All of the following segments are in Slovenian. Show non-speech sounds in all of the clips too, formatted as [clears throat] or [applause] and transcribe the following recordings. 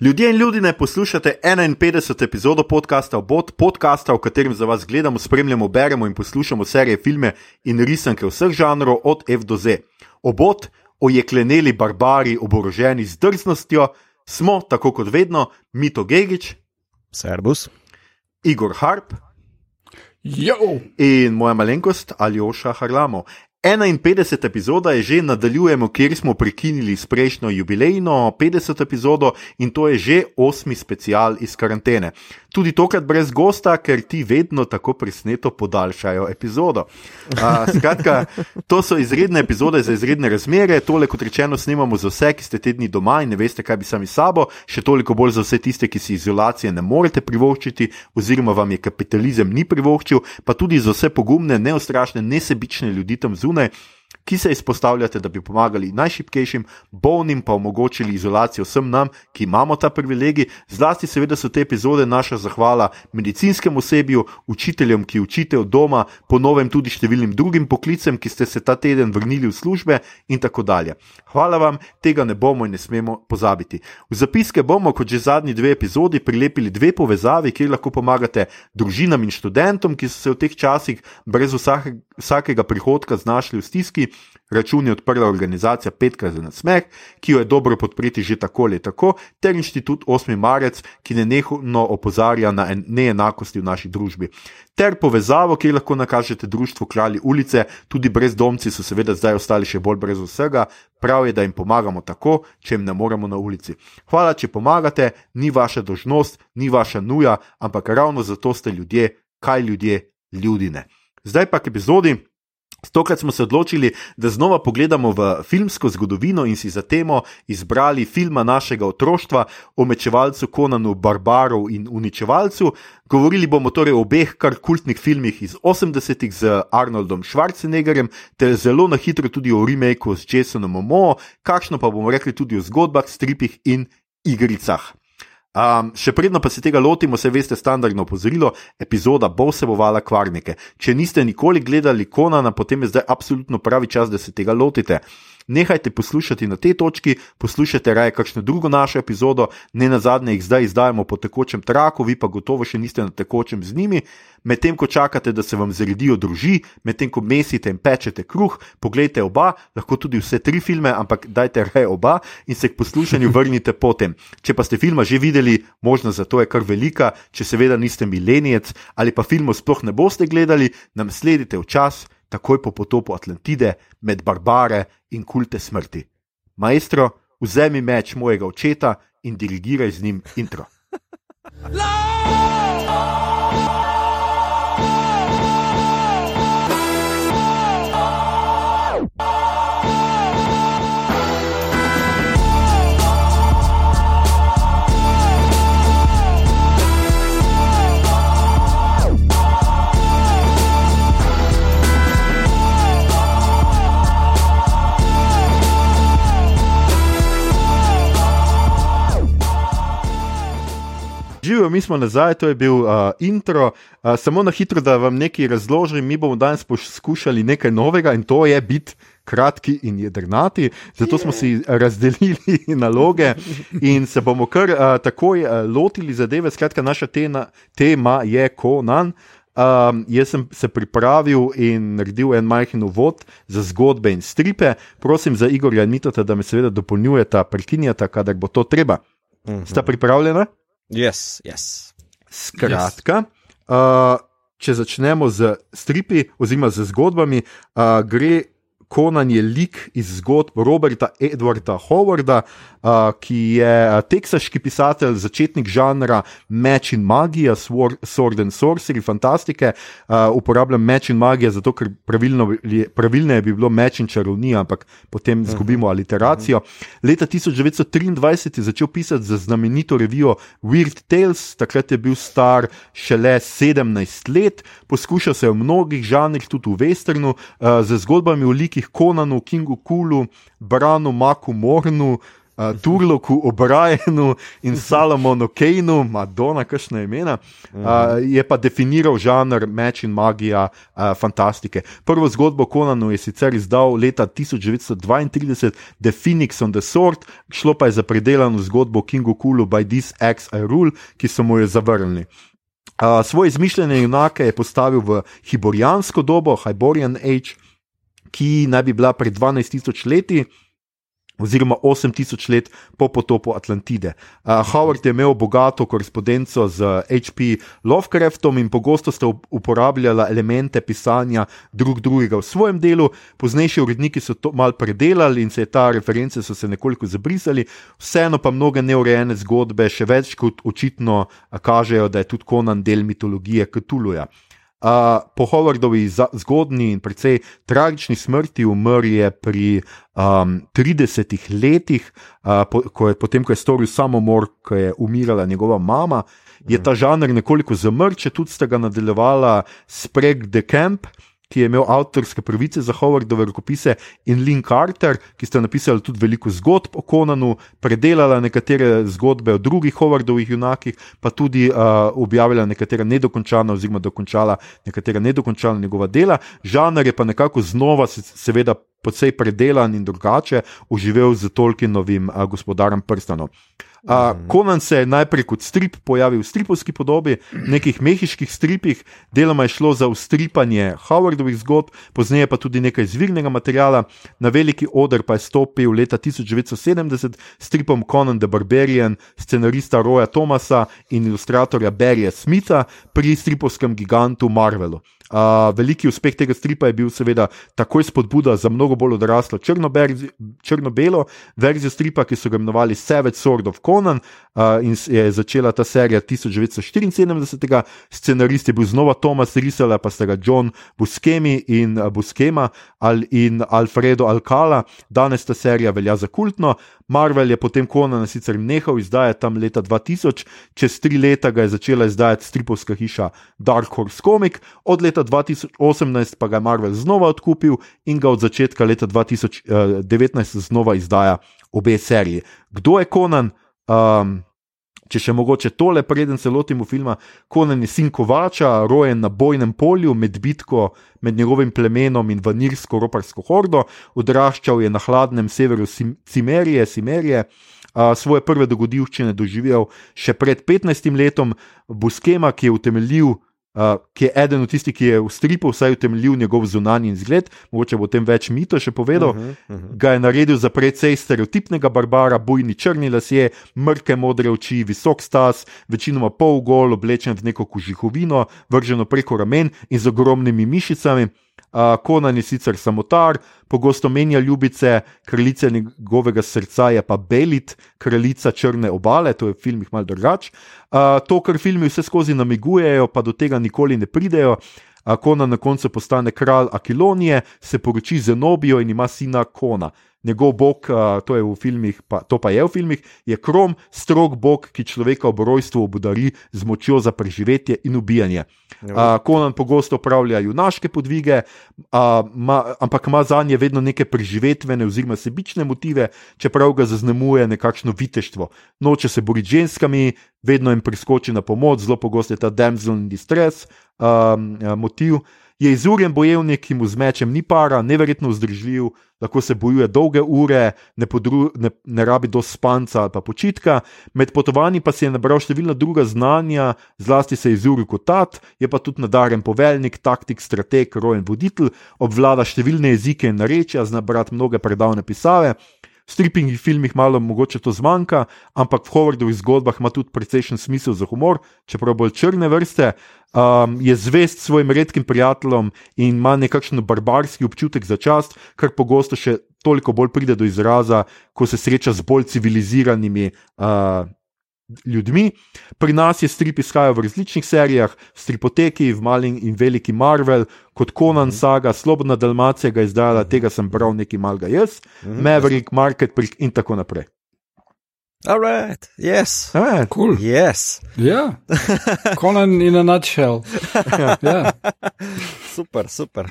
Ljudje in ljudi ne poslušate 51. epizodo podcasta Obot, podcasta, v katerem za vas gledamo, spremljamo, beremo in poslušamo serije, filme in risanke vseh žanrov od F do Z. Obot, ojekleneli barbari, oboroženi z drznostjo, smo, tako kot vedno, Mito Gigič, Servus. Igor Harp Jo! in moja malenkost Aljoša Harlamo. 51. epizoda je že nadaljujemo, kjer smo prekinili s prejšnjo jubilejno 50. epizodo in to je že osmi special iz karantene. Tudi tokrat brez gosta, ker ti vedno tako presneto podaljšajo epizodo. A, skratka, to so izredne epizode za izredne razmere, tole kot rečeno snemamo za vse, ki ste tedni doma in ne veste, kaj bi sami sabo, še toliko bolj za vse tiste, ki si izolacije ne morete privoščiti, oziroma vam je kapitalizem ni privoščil, pa tudi za vse pogumne, neustrašne, nesebične ljudi tam zunaj. полное Ki se izpostavljate, da bi pomagali najšipkejšim, bolnim pa omogočili izolacijo vsem nam, ki imamo ta privilegij. Zlasti, seveda, so te epizode naša zahvala medicinskemu osebju, učiteljem, ki učite od doma, ponovem tudi številnim drugim poklicem, ki ste se ta teden vrnili v službe in tako dalje. Hvala vam, tega ne bomo in ne smemo pozabiti. V zapiske bomo, kot že zadnji dve epizodi, prilepili dve povezavi, kjer lahko pomagate družinam in študentom, ki so se v teh časih brez vsake, vsakega prihodka znašli v stiski. Račun je odprla organizacija Petka za nasmeh, ki jo je dobro podpreti že tako ali tako, ter inštitut 8. marec, ki nenehno opozarja na en- neenakosti v naši družbi. Ter povezavo, kjer lahko nakažete društvu Kralji ulice, tudi brezdomci so seveda zdaj ostali še bolj brez vsega, prav je, da jim pomagamo tako, če jim ne moremo na ulici. Hvala, če pomagate, ni vaša dožnost, ni vaša nuja, ampak ravno zato ste ljudje, kaj ljudje, ljudine. Zdaj pa k epizodi. Tokrat smo se odločili, da znova pogledamo v filmsko zgodovino in si za temo izbrali filma našega otroštva o mečevalcu Konanu Barbarov in Uničevalcu. Govorili bomo torej o obeh kar kultnih filmih iz 80-ih z Arnoldom Schwarzeneggerjem, ter zelo na hitro tudi o remaku s Jasonom Momoa, kakšno pa bomo rekli tudi o zgodbah, stripih in igricah. Um, še predno pa se tega lotimo, se veste, standardno opozorilo, epizoda bo vsebovala kvarnike. Če niste nikoli gledali Konana, potem je zdaj absolutno pravi čas, da se tega lotite. Nehajte poslušati na tej točki, poslušajte raje kakšno drugo našo epizodo, ne na zadnje jih zdaj izdajamo po tekočem traku, vi pa gotovo še niste na tekočem z njimi. Medtem ko čakate, da se vam zredijo druži, medtem ko mesite in pečete kruh, pogledajte oba, lahko tudi vse tri filme, ampak dajte raje oba in se k poslušanju [laughs] vrnite potem. Če pa ste filma že videli, možnost za to je kar velika, če seveda niste milenijec ali pa filmov sploh ne boste gledali, nam sledite v čas, takoj po potopu Atlantide, med barbare in kulte smrti. Maestro, vzemi meč mojega očeta in dirigiraj z njim intro. Živijo, mi smo nazaj, to je bil uh, intro. Uh, samo na hitro, da vam nekaj razložim, mi bomo danes poskušali nekaj novega in to je biti kratki in jedrnati. Zato smo si razdelili [laughs] naloge in se bomo kar uh, takoj uh, lotili zadeve. Skratka, naša tena, tema je Konan. Um, jaz sem se pripravil in naredil en majhen uvod za zgodbe in stripe. Prosim za Igorja in Mitota, da me seveda dopolnjujeta, prekinjata, kadar bo to treba. Sta pripravljena? Yes, yes. Skratka, yes. uh, če začnemo z stripi oziroma z zgodbami, uh, gre Konan je lik iz zgodb Roberta Edwarda Howarda, uh, ki je uh, teksaški pisatelj, začetnik žanra Meč in magija, sword, sword and sorcery, fantastike. Uh, uporabljam meč in magija, zato ker pravilno, pravilneje bi bilo meč in čarovnija, ampak potem izgubimo aliteracijo. Leta 1923 je začel pisati za znamenito revijo Weird Tales, takrat je bil star šele 17 let, poskušal se je v mnogih žanrih, tudi v westernu, uh, z zgodbami o likih Konanu, Kingu Kulu, Branu, Maku Mornu. uh, Turloku O'Brienu in [laughs] Salomonu Kejnu, Madonna, kakšne imena, uh, je pa definiral žanr meč in magija uh, fantastike. Prvo zgodbo Konanu je sicer izdal leta 1932, The Phoenix on the Sword, šlo pa je za predelano zgodbo Kingu Kulu by This X I Rule, ki so mu jo zavrnili. Uh, svoje izmišljene junake je postavil v hiborijansko dobo, Hyborian Age, ki naj bi bila pred 12.000 leti. Oziroma 8000 let po potopu Atlantide. Uh, Howard je imel bogato korespondenco z H.P. Lovecraftom in pogosto sta uporabljala elemente pisanja drug drugega v svojem delu. Poznejši uredniki so to mal predelali in se je ta reference se nekoliko zabrisali, vseeno pa mnoge neurejene zgodbe še več kot očitno kažejo, da je tudi Konan del mitologije Ktuluja. Uh, po Howardovi zgodni in precej tragični smrti umrl je pri um, 30 letih, uh, po, ko je, potem ko je storil samomor, ko je umirala njegova mama, je ta žanr nekoliko zamrl, če tudi sta ga nadaljevala Spreg the Camp. Ki je imel avtorske pravice za Howardove rokopise, in Lynn Carter, ki sta napisali tudi veliko zgodb o Konanu, predelala nekatere zgodbe o drugih Howardovih junakih, pa tudi uh, objavila nekatera nedokončana, oziroma dokončala nekatera nedokončana njegova dela. Žanr je pa nekako znova, seveda, precej predelan in drugače, uživel z Tolkienovim uh, gospodarjem prstanov. Uh, Konan se je najprej kot strip pojavil v stripovski podobi, v nekih mehiških stripih, deloma je šlo za ustripanje Howardovih zgodb, pozneje pa tudi nekaj izvirnega materiala. Na veliki oder pa je stopil leta 1970 s stripom Conan the Barbarian, scenarista Roya Thomasa in ilustratorja Barryja Smitha pri stripovskem gigantu Marvelu. Uh, veliki uspeh tega stripa je bil, seveda, takoj spodbuda za mnogo bolj odraslo črno-belo verzijo stripa, ki so ga imenovali Savage Sword of Conan. Uh, in je začela ta serija 1974, scenarist je bil znova Thomas Risala, pa sta ga John Buscemi in uh, Buscema al, in Alfredo Alcala. Danes ta serija velja za kultno. Marvel je potem Conan sicer nehal izdajati tam leta 2000, čez tri leta ga je začela izdajati stripovska hiša Dark Horse Comics, od leta 2018 pa ga je Marvel znova odkupil in ga od začetka leta 2019 znova izdaja obe seriji. Kdo je Conan? Um, če še mogoče tole, preden se lotimo filma, Conan je sin Kovača, rojen na bojnem polju med bitko med njegovim plemenom in vanirsko-roparsko hordo, odraščal je na hladnem severu Cimerije, Cimerije. Uh, svoje prve dogodivščine doživel še pred 15 letom, Buskema, ki je utemeljil uh, ki je eden od tistih, ki je v stripu vsaj utemeljil njegov zunanji izgled, mogoče bo o tem več mito še povedal. Uh -huh, uh -huh. Ga je naredil za precej stereotipnega barbara, bujni črni lasje, mrke modre oči, visok stas, večinoma pol gol, oblečen v neko kožihovino, vrženo preko ramen in z ogromnimi mišicami. Uh, Konan je sicer samotar, pogosto menja ljubice, kraljica njegovega srca je pa Belit, kraljica črne obale, to je v filmih malo drugače. Uh, to, kar filmi vse skozi namigujejo, pa do tega nikoli ne pridejo. Uh, Konan na koncu postane kralj Akilonije, se poroči z Enobijo in ima sina Kona njegov bog, uh, to, filmih, pa, to pa je v filmih, je krom, strog bog, ki človeka ob rojstvu obudari z močjo za preživetje in ubijanje. Uh, Konan pogosto upravlja junaške podvige, uh, ma, ampak ima za nje vedno neke preživetvene oziroma sebične motive, čeprav ga zaznamuje nekakšno viteštvo. Noče se boriti z ženskami, vedno jim priskoči na pomoč, zelo pogosto je ta damsel in distress um, motiv je izurjen bojevnik, ki mu z mečem ni para, neverjetno vzdržljiv, lahko se bojuje dolge ure, ne, podru, ne, ne rabi do spanca ali pa počitka. Med potovanji pa si je nabral številna druga znanja, zlasti se je izuril kot tat, je pa tudi nadaren poveljnik, taktik, strateg, rojen voditelj, obvlada številne jezike in narečja, zna brati mnoge predavne pisave. Stripingih filmih malo mogoče to zmanjka, ampak v Howardovih zgodbah ima tudi precejšen smisel za humor, čeprav bolj črne vrste. Um, je zvest svojim redkim prijateljem in ima nekakšen barbarski občutek za čast, kar pogosto še toliko bolj pride do izraza, ko se sreča z bolj civiliziranimi uh, ljudmi. Pri nas je strip izhajal v različnih serijah, stripoteki, v mali in veliki Marvel, kot Conan mhm. saga, Slobodna Dalmacija ga je izdala, tega sem bral nekaj malga jaz, mhm. Maverick, Market in tako naprej. All right, yes. Ah, cool. Yes. Ja, Conan in a nutshell. [laughs] ja. Super, super.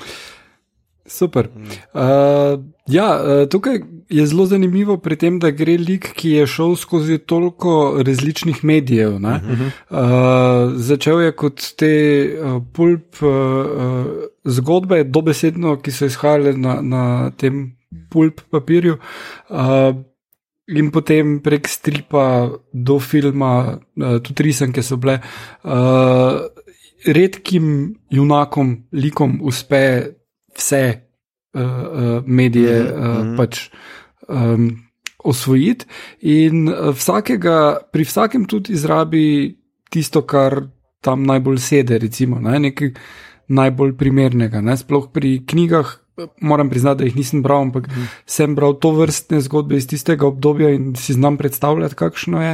Super. Uh, ja, uh, tukaj je zelo zanimivo pri tem, da gre lik, ki je šel skozi toliko različnih medijev. Uh, začel je kot te uh, pulp uh, zgodbe, dobesedno, ki so izhajale na, na tem pulp papirju. Uh, In potem prek stripa do filma, tudi risanke so bile, uh, redkim junakom, likom uspe vse uh, uh, medije mm -hmm. uh, pač, um, osvojiti, in vsakega, pri vsakem tudi izrabi tisto, kar tam najbolj sedi, recimo, ne, nekaj najbolj primernega. Ne, sploh pri knjigah. Moram priznati, da jih nisem bral, ampak mm. sem bral to vrstne zgodbe iz tistega obdobja in si znam predstavljati, kakšno je.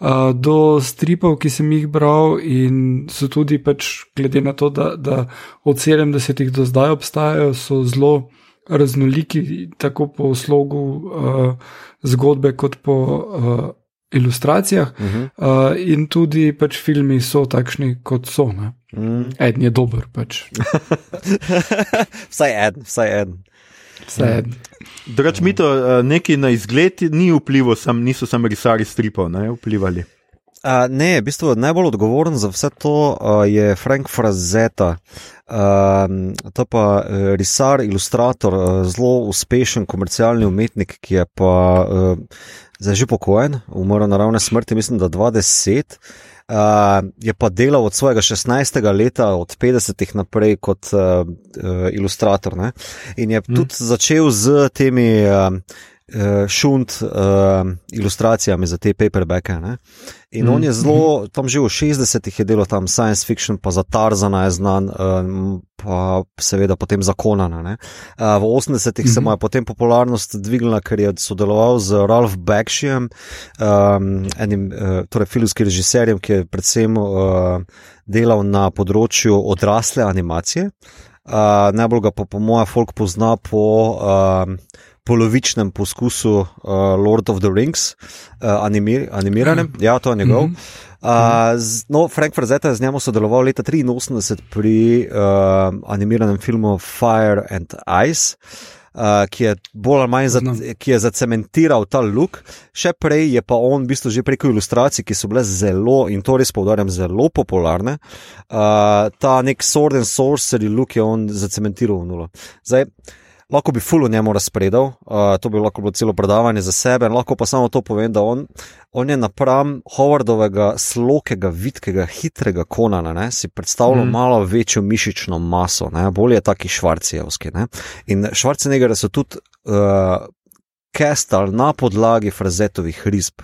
Uh, do stripov, ki sem jih bral, in so tudi, pač, glede na to, da, da od 70-ih do zdaj obstajajo, so zelo raznoliki, tako po slogu uh, zgodbe, kot po uh, ilustracijah. Uh -huh. uh, in tudi pač filmi so takšni, kot so. Mm. En je dober. Pač. [laughs] vsaj en, vsaj en. Vsaj en. Drugač, mi to neki na izgled ni vplival, sam, niso samo risari stripov, ne vplivali. Uh, ne, v bistvu najbolj odgovoren za vse to uh, je Frank Frazetta. Uh, to pa uh, risar, ilustrator, uh, zelo uspešen komercialni umetnik, ki je pa uh, zdaj že pokojen, umrl naravne smrti, mislim, da 20. Uh, je pa delal od svojega 16. leta, od 50. naprej kot uh, uh, ilustrator. Ne? In je hmm. tudi začel z temi. Uh, uh, šunt uh, ilustracijami za te paperbacke. Ne? In mm. on je mhm. zelo, tam že v 60-ih je delal tam science fiction, pa za Tarzana je znan, um, pa seveda potem za Konana. Uh, v 80-ih mm -hmm. se mu je potem popularnost dvignila, ker je sodeloval z Ralph Bakshijem, um, enim uh, torej filmskim režiserjem, ki je predvsem uh, delal na področju odrasle animacije. Uh, najbolj ga pa po mojem folk pozna po uh, polovičnem poskusu uh, Lord of the Rings, uh, animir, animiranem, mm. ja, to je njegov. Mm -hmm. uh, z, no, Frank Frazetta je z njim sodeloval leta 1983 pri uh, animiranem filmu Fire and Ice. Uh, ki je bolj ali manj za, ki je zacementiral ta look, še prej je pa on, v bistvu, že preko ilustracij, ki so bile zelo, in to res poudarjam, zelo popularne. Uh, ta nek sword and sorcery look je on zacementiral v nulo. Zdaj, uh, lahko bi fulo njemu razpredal, uh, to bi lahko bilo celo predavanje za sebe, lahko pa samo to povem, da on, on je napram Howardovega slokega, vitkega, hitrega konana, ne, si predstavljal mm. malo večjo mišično maso, ne, bolje taki švarcijevski. Ne. In švarcinegere so tudi uh, Kestal na podlagi frazetovih risb,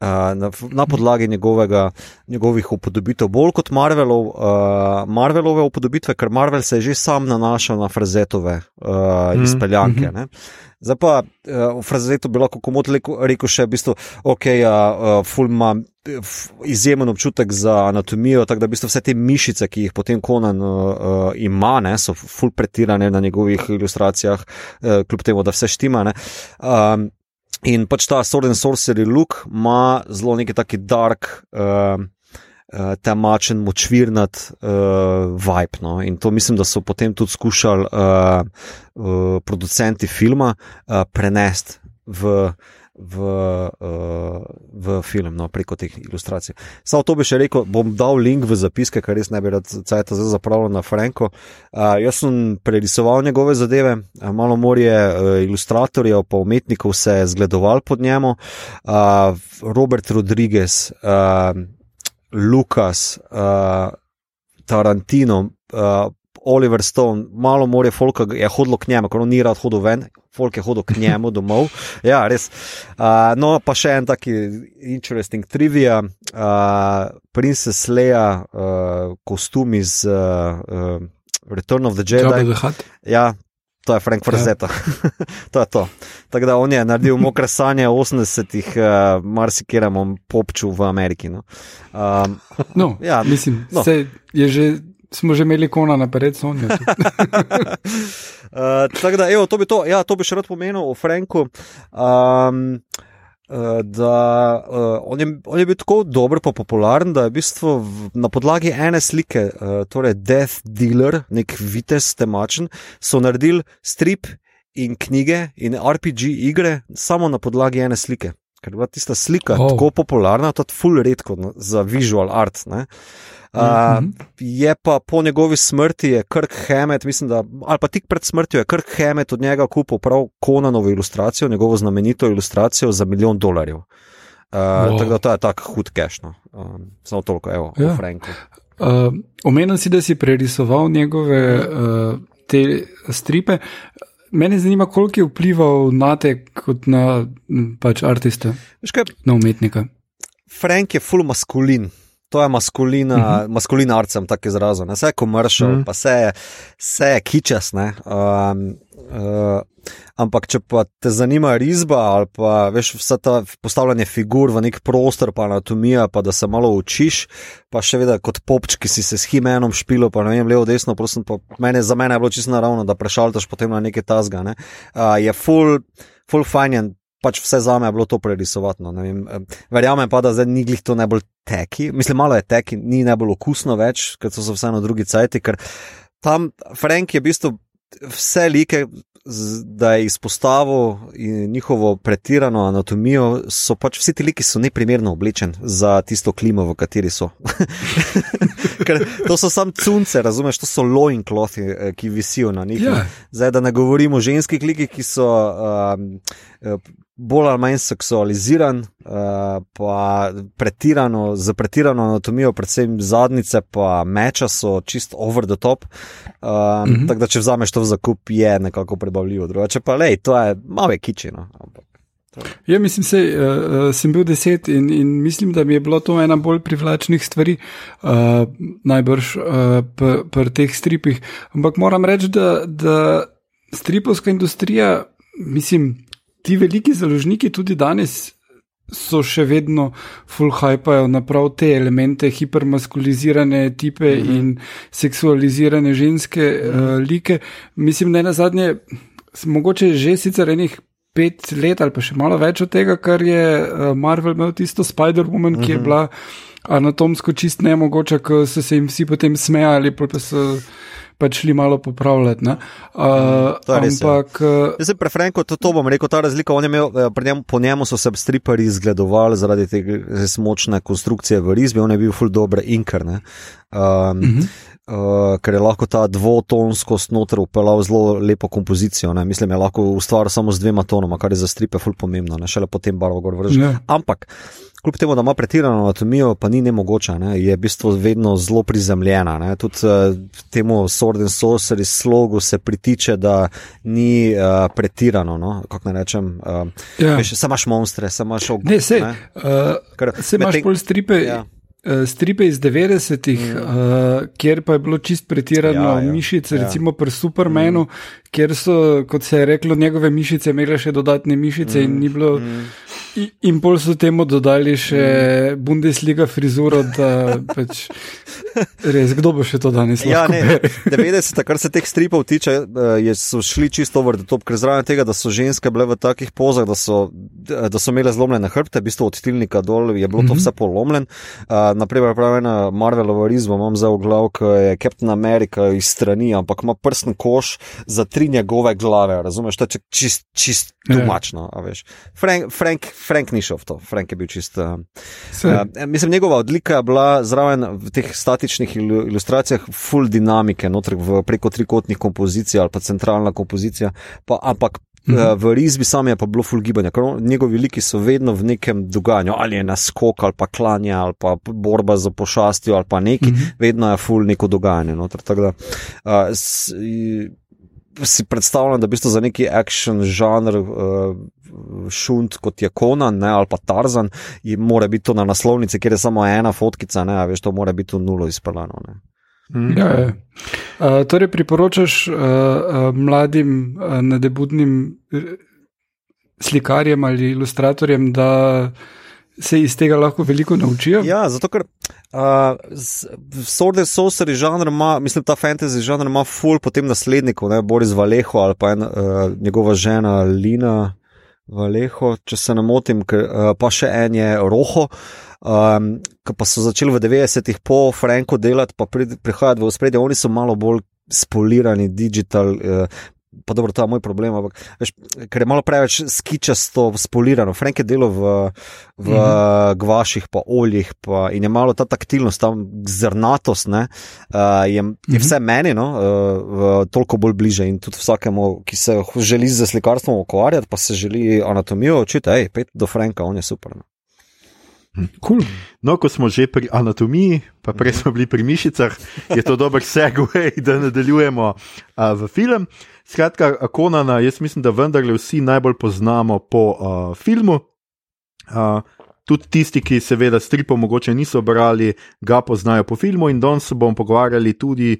na, na podlagi njegovega, njegovih upodobitev, bolj kot Marvelov, Marvelove upodobitve, ker Marvel se je že sam nanašal na frazetove mhm, izpeljanke. Mm -hmm. Zdaj pa v frazetu bi lahko komod rekel še, v bistvu, ok, uh, ful ima izjemen občutek za anatomijo, tako da v bistvu vse te mišice, ki jih potem Konan uh, ima, ne, so ful pretirane na njegovih ilustracijah, uh, kljub temu, da vse štima. Um, in pač ta Sword and Sorcery look ima zelo neki taki dark. Uh, Temačen, močvirnat uh, vibe. No? In to mislim, da so potem tudi skušali uh, uh, producenti filma uh, prenesti v, v, uh, v film, no, preko teh ilustracij. Samo to bi še rekel, bom dal link v zapiske, kar res ne bi rad cajt za zapravil na Franko. Uh, jaz sem prerisoval njegove zadeve, uh, malo morje uh, ilustratorjev, pa umetnikov se je zgledoval pod njemu. Uh, Robert Rodriguez, uh, Lukas, uh, Tarantino. Uh, Oliver Stone, malo more folka je hodilo k njemu, ker on ni rad hodil ven, folk je hodil k [laughs] njemu domov. Ja, res. Uh, no, pa še en taki interesting trivia. Uh, Princess Leia, uh, kostum iz uh, uh, Return of the Jedi. Ja, to je Frank Frazetta. Ja. [laughs] to je to. Tako da on je naredil mokre sanje 80-ih, uh, marsikiramo popču v Ameriki. No, um, no ja, mislim, no. je že smo že imeli kona na pred Sonjo. uh, [laughs] tako da, evo, to bi to, ja, to bi še rad pomenil o Franku. Um, da uh, on, je, on je bil tako dober, pa popularen, da je v bistvu v, na podlagi ene slike, uh, torej Death Dealer, nek vitez temačen, so naredili strip in knjige in RPG igre samo na podlagi ene slike. Ker je bila tista slika oh. tako popularna, to full redko za visual art. Uh, Uh, mm -hmm. Je pa po njegovi smrti, je Kirk Hammett, mislim, da, ali pa tik pred smrtjo, je Kirk Hammett od njega kupil prav Konanovo ilustracijo, njegovo znamenito ilustracijo za milijon dolarjev. Uh, wow. Tako da to je tako hud kešno. Um, samo toliko, evo, ja. Franko. Uh, omenil si, da si prerisoval njegove uh, te stripe. Mene zanima, koliko je vplival na te kot na pač artiste, na umetnika. Frank je full maskulin. To je maskulina, uh -huh. maskulina arcem, tako izražen. Vse je komeršal, uh -huh. pa vse je, vse je kičas. Um, uh, ampak, če pa te zanima risba ali pa veš vse ta postavljanje figur v nek prostor, pa anatomija, pa da se malo učiš, pa še vedno kot popč, ki si se s himenom špilo, pa ne vem, levo, desno, prosim, pa mene, za mene je bilo čisto naravno, da prešaltaš potem na neke tazga. Ne? Uh, je full, full fajn pač vse za me je bilo to prerisovati. No, Verjamem pa, da zdaj ni glih to najbolj teki, mislim, malo je teki, ni najbolj okusno več, ker so se vseeno drugi cajti, ker tam Frank je v bistvu vse like. Da je izpostavil njihovo pretirano anatomijo, so pač vsi ti liki neprimerno oblečeni za tisto klimo, v kateri so. [laughs] to so samo cunce, razumeš, to so loin klothi, eh, ki visijo na njih. Yeah. Ja. Zdaj, da ne govorimo o ženskih likih, ki so um, bolj ali manj seksualiziran, uh, pa pretirano, z pretirano anatomijo, predvsem zadnjice, pa meča so čist over the top. Um, mm -hmm. Tako da, če vzameš to v zakup, je nekako prebavljivo. Drugače pa, lej, to je malo kičino. Ja, mislim, da uh, sem bil deset in, in mislim, da mi je bilo to ena bolj privlačnih stvari, uh, najbrž uh, pri teh stripih. Ampak moram reči, da, da stripovska industrija, mislim, ti veliki založniki tudi danes so še vedno full hypajo na prav te elemente, hipermaskulizirane tipe mm -hmm. in seksualizirane ženske mm -hmm. uh, like. Mislim, je na zadnje, mogoče že sicer enih. Pet let ali pa še malo več od tega, kar je uh, Marvel imel tisto Spider-Woman, uh -huh. ki je mhm. bila anatomsko čist nemogoča, ko so se jim vsi potem smejali, pa so pač šli malo popravljati. Uh, mm, ampak, ja. Jaz sem preferenko, to, to bom rekel, ta razlika. Imel, eh, njem, po njemu so se stripari izgledovali zaradi te močne konstrukcije v risbi, on je bil full dobro inker. Um, mm -hmm. Uh, ker je lahko ta dvotonsko snoter upeljal zelo lepo kompozicijo. Ne? Mislim, je lahko ustvaril samo z dvema tonoma, kar je za stripe ful pomembno, ne šele potem barvo gor vrže. Ja. Ampak kljub temu, da ima pretirano anatomijo, pa ni nemogoče, ne? je v bistvu vedno zelo prizemljena. Tudi uh, temu Sword and Sorcery slogu se pritiče, da ni uh, pretirano. No? Kako naj rečem? Uh, ja. veš, samo imaš monstre, samo imaš ognje. Ne, se, uh, se imaš pol stripe. Ja. Uh, stripe iz 90-ih, mm. uh, kjer pa je bilo čist pretirano ja, ja, mišice, ja. recimo pri Supermanu, mm. kjer so, kot se je reklo, njegove mišice imele še dodatne mišice mm. in ni bilo. Mm. In pol so temu dodali še mm. Bundesliga frizuro, da pač res, kdo bo še to danes. Ja, ne, 90, [laughs] kar se teh stripov tiče, je, so šli čisto over the top, ker zraven tega, da so ženske bile v takih pozah, da so, da so imele zlomljene hrbte, v bistvu od tilnika dol je bilo to -hmm. vse polomljen. Uh, naprimer, pravena Marvelova rizba, imam za oglav, ki je Captain America iz strani, ampak ima prsten koš za tri njegove glave, razumeš, to je čist, čist tumačno, a veš. Frank, Frank, Frank ni šel v to, Frank je bil čist. Uh, uh, mislim, njegova odlika je bila zraven v teh statičnih ilustracijah, full dinamike, noter v preko trikotnih kompozicij ali pa centralna kompozicija, pa, ampak. Mhm. V risbi sam je pa bilo full gibanja, ker njegovi liki so vedno v nekem dogajanju, ali je naskok, ali pa klanja, ali pa borba za pošastjo, ali pa neki, -hmm. vedno je full neko dogajanje. Noter, da, uh, s, si predstavljam, da bi to za neki action žanr, uh, šunt kot je Konan ne, ali pa Tarzan, in mora biti to na naslovnici, kjer je samo ena fotkica, ne, veš, to mora biti nulo izpeljano. Mm. Ja, ja. Uh, torej, priporočaš uh, uh, mladim uh, nadebudnim slikarjem ali ilustratorjem, da se iz tega lahko veliko naučijo? Ja, zato ker Uh, Sword and Sorcery žanr ima, mislim, ta fantasy žanr ima full potem naslednikov, ne Boris Valeho ali pa en, uh, njegova žena Lina. Valeho, če se ne motim, uh, pa še en je Roho. Um, ki pa so začeli v 90-ih po Franku delati, pa pri, prihajati v spredje, oni so malo bolj spolirani, digital, uh, pa dobro, to je moj problem, ampak veš, ker je malo preveč skičasto spolirano. Frank je delal v, v mm -hmm. gvaših, pa oljih, pa in je malo ta taktilnost, ta zrnatost, ne, uh, je, je mm -hmm. vse meni, no, uh, toliko bolj bliže in tudi vsakemu, ki se želi z slikarstvom ukvarjati, pa se želi anatomijo učiti, hej, pet do Franka, on je super. No. Cool. No, ko smo že pri anatomiji, pa prej smo bili pri mišicah, je to dober segway, [laughs] da nadaljujemo uh, v film. Skratka, Konana, jaz mislim, da vendarle vsi najbolj poznamo po uh, filmu. Uh, tudi tisti, ki seveda stripo mogoče niso brali, ga poznajo po filmu in danes se bomo pogovarjali tudi,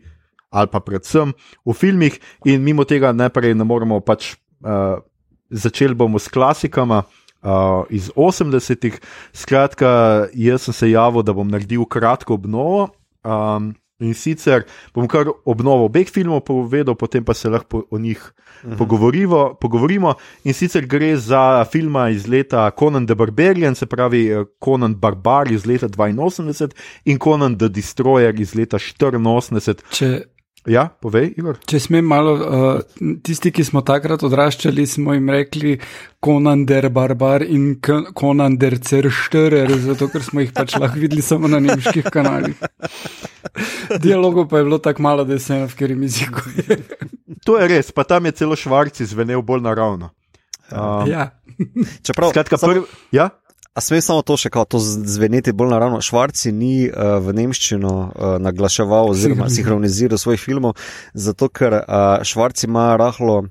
ali pa predvsem o filmih, in mimo tega najprej ne moremo pač. Uh, začeli bomo s klasikama. Uh, iz 80-ih, skratka, jaz sem se javil, da bom naredil kratko obnovo. Um, In sicer bom kar obnovo obeh filmov povedal, potem pa se lahko o njih uh mhm. -huh. pogovorimo. In sicer gre za filma iz leta Conan the Barbarian, se pravi eh, Conan Barbar iz leta 82 in Conan the Destroyer iz leta 84. Če Ja, povej, Igor. Če smem malo, uh, tisti, ki smo takrat odraščali, smo jim rekli Conan der Barbar in Conan der Ceršterer, zato ker smo jih pač lahko videli samo na nemških kanalih. Dialogov pa je bilo tako malo, da se je v katerem jeziku. to je res, pa tam je celo švarci zvenel bolj naravno. Um, ja. Čeprav, skratka, prv, ja? A sme samo to še kako to zveneti bolj naravno? Švarci ni uh, v nemščino uh, naglaševal oziroma sinhroniziral svojih filmov, zato ker uh, Švarci ima rahlo.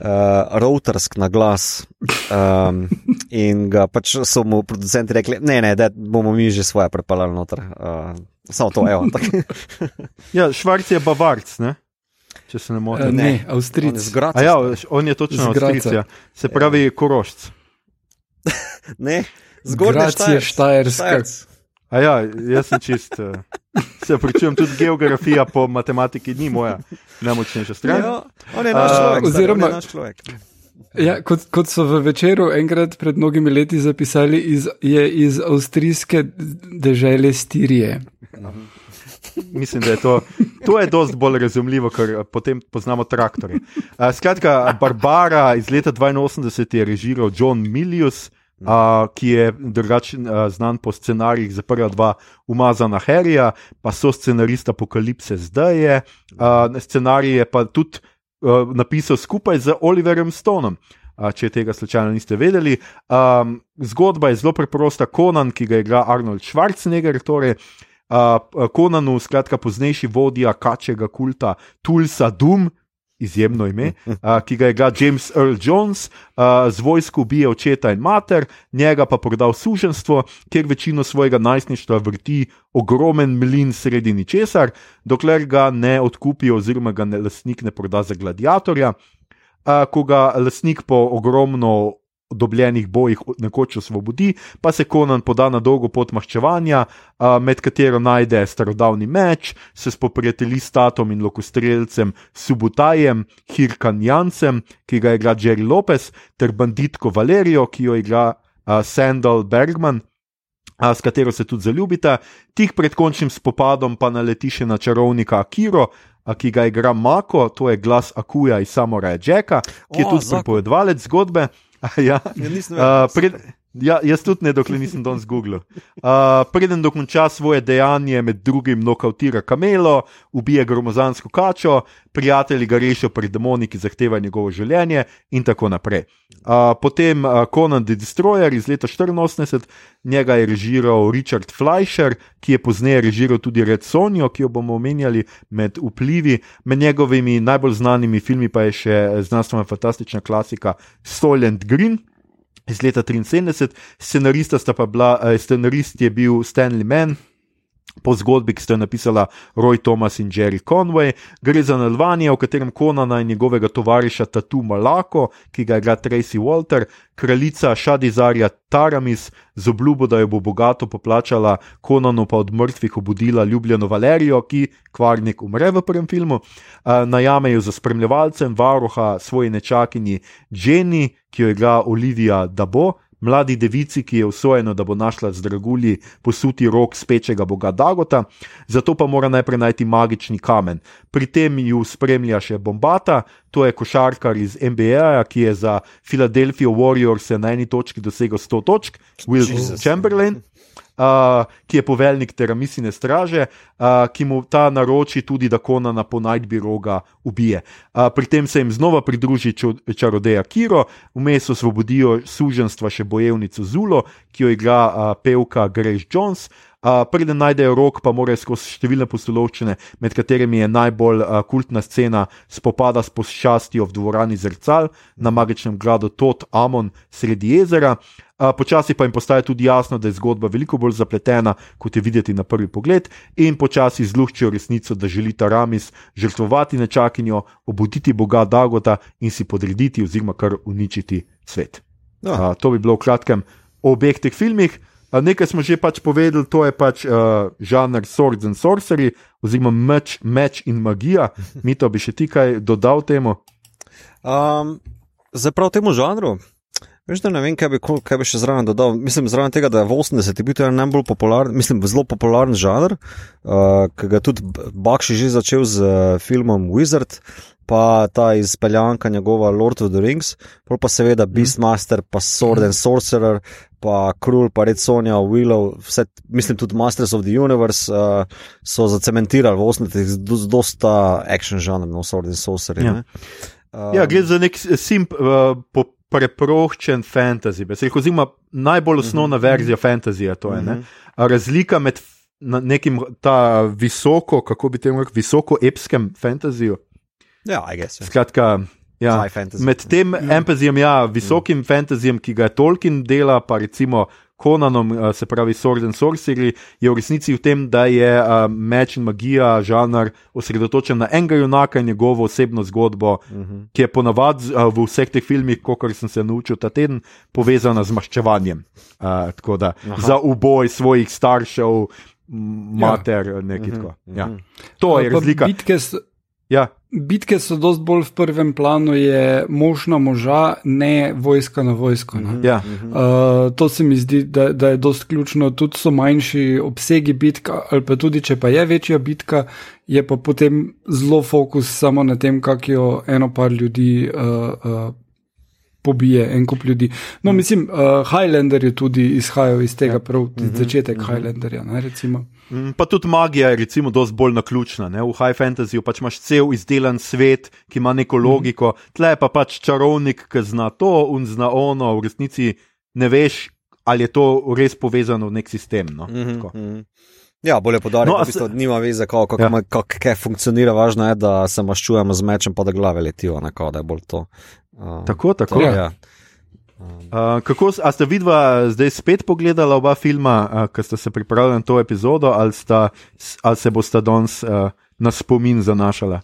Uh, Routersk na glas. Um, [laughs] in ga pač so mu producenti rekli, ne, ne, da bomo mi že svoje prepeljali noter. Uh, samo to, evo. [laughs] ja, Švarc je bavarc, ne? Če se ne motim. Uh, ne, Avstrijc. Ja, on je točno Avstrijc. Ja. Se pravi, korošč. [laughs] ne. Zgoraj je Štajerska. Ja, jaz sem čist. Uh, se pričujem, tudi geografija po matematiki ni moja najmočnejša stran. Ja, on je naš človek. Uh, oziroma, naš človek. Ja, kot, kot so v večeru enkrat pred mnogimi leti zapisali, iz, je iz avstrijske dežele Stirije. Mislim, da je to, to je dosti bolj razumljivo, ker potem poznamo traktorje. Uh, skratka, Barbara iz leta 82 je režiral John Milius uh, ki je drugačen, uh, znan po scenarijih za prva dva umazana Harryja, pa so scenarista Apokalipse zdaj je. Uh, scenarij je pa tudi uh, napisal skupaj z Oliverjem Stonom. Uh, če tega slučajno niste vedeli. Um, zgodba je zelo preprosta. Konan, ki ga igra Arnold Schwarzenegger, torej uh, Konanu, skratka, poznejši vodja kačega kulta Tulsa Dum, izjemno ime, uh, ki ga je igra James Earl Jones, uh, z vojsko ubije očeta in mater, njega pa prodal suženstvo, kjer večino svojega najstništva vrti ogromen mlin sredi ničesar, dokler ga ne odkupijo oziroma ga ne, lastnik ne proda za gladiatorja. Uh, ko ga lastnik po ogromno dobljenih bojih nekoč osvobodi, pa se Konan poda na dolgo pot maščevanja, med katero najde starodavni meč, se spoprijatelji s Tatom in Lokostrelcem Subutajem, Hirkan Jancem, ki ga igra Jerry Lopez, ter banditko Valerijo, ki jo igra Sandal Bergman. S katero se tudi zaljubita, tik pred končnim spopadom pa naleti še na čarovnika Akiro, ki ga igra Mako, to je glas Akuja iz Samoraja Jacka, ki je tudi pripovedovalec zgodbe. [laughs] ja. Ja, uh, pred, ja, jaz tudi ne, dokler nisem danes Google. Uh, preden dokonča svoje dejanje, med drugim nokautira kamelo, ubije gromozansko kačo, prijatelji ga rešijo pred demoni, ki zahtevajo njegovo življenje, in tako naprej. Uh, potem uh, Conan the Destroyer iz leta 1984, njega je režiral Richard Fleischer, ki je pozneje režiral tudi Red Sonjo, ki jo bomo omenjali med vplivi. Med njegovimi najbolj znanimi filmi pa je še znanstvena fantastična klasika Solent Green iz leta 73, scenarista sta pa bila, uh, scenarist je bil Stanley Mann, po zgodbi, ki sta jo napisala Roy Thomas in Jerry Conway. Gre za nadaljevanje, v katerem Konana in njegovega tovariša Tatu Malako, ki ga igra Tracy Walter, kraljica Šadizarja Taramis z obljubo, da jo bo bogato poplačala, Konanu pa od mrtvih obudila ljubljeno Valerijo, ki kvarnik umre v prvem filmu. Najamejo za spremljevalcem varuha svoji nečakinji Jenny, ki jo igra Olivia Dabo mladi devici, ki je usvojena, da bo našla z dragulji posuti rok spečega boga Dagota, zato pa mora najprej najti magični kamen. Pri tem ju spremlja še Bombata, to je košarkar iz NBA, ki je za Philadelphia Warriors na eni točki dosegel 100 točk, Will Jesus. Chamberlain uh, ki je poveljnik teramisine straže, uh, ki mu ta naroči tudi, da Konana po najdbi roga ubije. Uh, pri tem se jim znova pridruži čarodeja Kiro, vmes osvobodijo suženstva še bojevnico Zulo, ki jo igra uh, pevka Grace Jones. Uh, Preden najdejo rok, pa morajo skozi številne postolovščine, med katerimi je najbolj uh, kultna scena spopada s poščastjo v dvorani Zrcal na magičnem gradu Tot Amon sredi jezera. Uh, počasi pa jim postaje tudi jasno, da je zgodba veliko bolj zapletena, kot je videti na prvi pogled, in počasi zluščijo resnico, da želi ta Ramis žrtvovati nečakinjo, obuditi boga Dagota in si podrediti, oziroma kar uničiti svet. Uh, to bi bilo v kratkem o obeh teh filmih. Nekaj smo že pač povedali, to je pač uh, žanr Swords and Sorcery, oziroma meč, meč in magija. [laughs] Mi to bi še ti kaj dodal temu? Um, zdaj prav temu žanru. Veš, da ne vem, kaj bi, kaj bi še zraven dodal. Mislim, zraven tega, da je v 80-ih bil to najbolj popularen, mislim, zelo popularen žanr, uh, ki ga je tudi Bakši že začel z uh, filmom Wizard, pa ta izpeljanka njegova Lord of the Rings, pa seveda mhm. Beastmaster, pa Sword and Sorcerer, pa Krul, pa Red Sonja, Willow, vse, mislim tudi Masters of the Universe uh, so zacementirali v osnovnih z dosta action žanr, no Sword and Sorcerer. Ja, um, ja gre za nek simp. Uh, Preproščen fantasy, oziroma najbolj osnovna uh mhm. -huh. verzija fantasyja. Uh -huh. Razlika med nekim ta visoko, kako bi temu rekel, visoko epskem fantasyju Ja, I guess. Ja. Skratka, ja, med tem mm. empezijem, ja, visokim mm. fantazijem, ki ga je Tolkien dela, pa recimo Konanom, eh, se pravi Sword and Sorcery, je v resnici v tem, da je uh, meč in magija žanr osredotočen na enega junaka in njegovo osebno zgodbo, mm -hmm. ki je ponavadi uh, v vseh teh filmih, kot sem se naučil ta teden, povezana z maščevanjem. Uh, tako da Aha. za uboj svojih staršev, mater, ja. nekaj mm -hmm. tako. Ja. Mm -hmm. To je razlika. Bitke, Ja. Bitke so dosti bolj v prvem planu, je možna moža, ne vojska na vojsko. Ne? Ja. Uh, to se mi zdi, da, da je dosti ključno. Tudi so manjši obsegi bitka, ali pa tudi če pa je večja bitka, je pa potem zelo fokus samo na tem, kako jo eno par ljudi. Uh, uh, Pobije en kup ljudi. No, mislim, uh, Highlander je tudi izhajal iz tega, ja. prav mhm. začetek uh -huh. Highlanderja. Ne, Mm, pa tudi magija je, recimo, dosti bolj naključna. Ne? V high fantasyju pač imaš cel izdelan svet, ki ima neko mhm. logiko, tle pa pač čarovnik, ki zna to in zna ono, v resnici ne veš, ali je to res povezano v nek sistem. No? Mm -hmm. Ja, bolje podariti, no, da nima veze, kako ja. kak, kak funkcionira. Važno je, da se maščujemo z mečem, pa da glave letijo, nekako, da je bolj to. Uh, tako, tako. To, ja. Uh, kako ste vidva zdaj spet pogledala oba filma, uh, ki ste se pripravili na to epizodo, ali, sta, ali se boste danes uh, na spomin zanašala?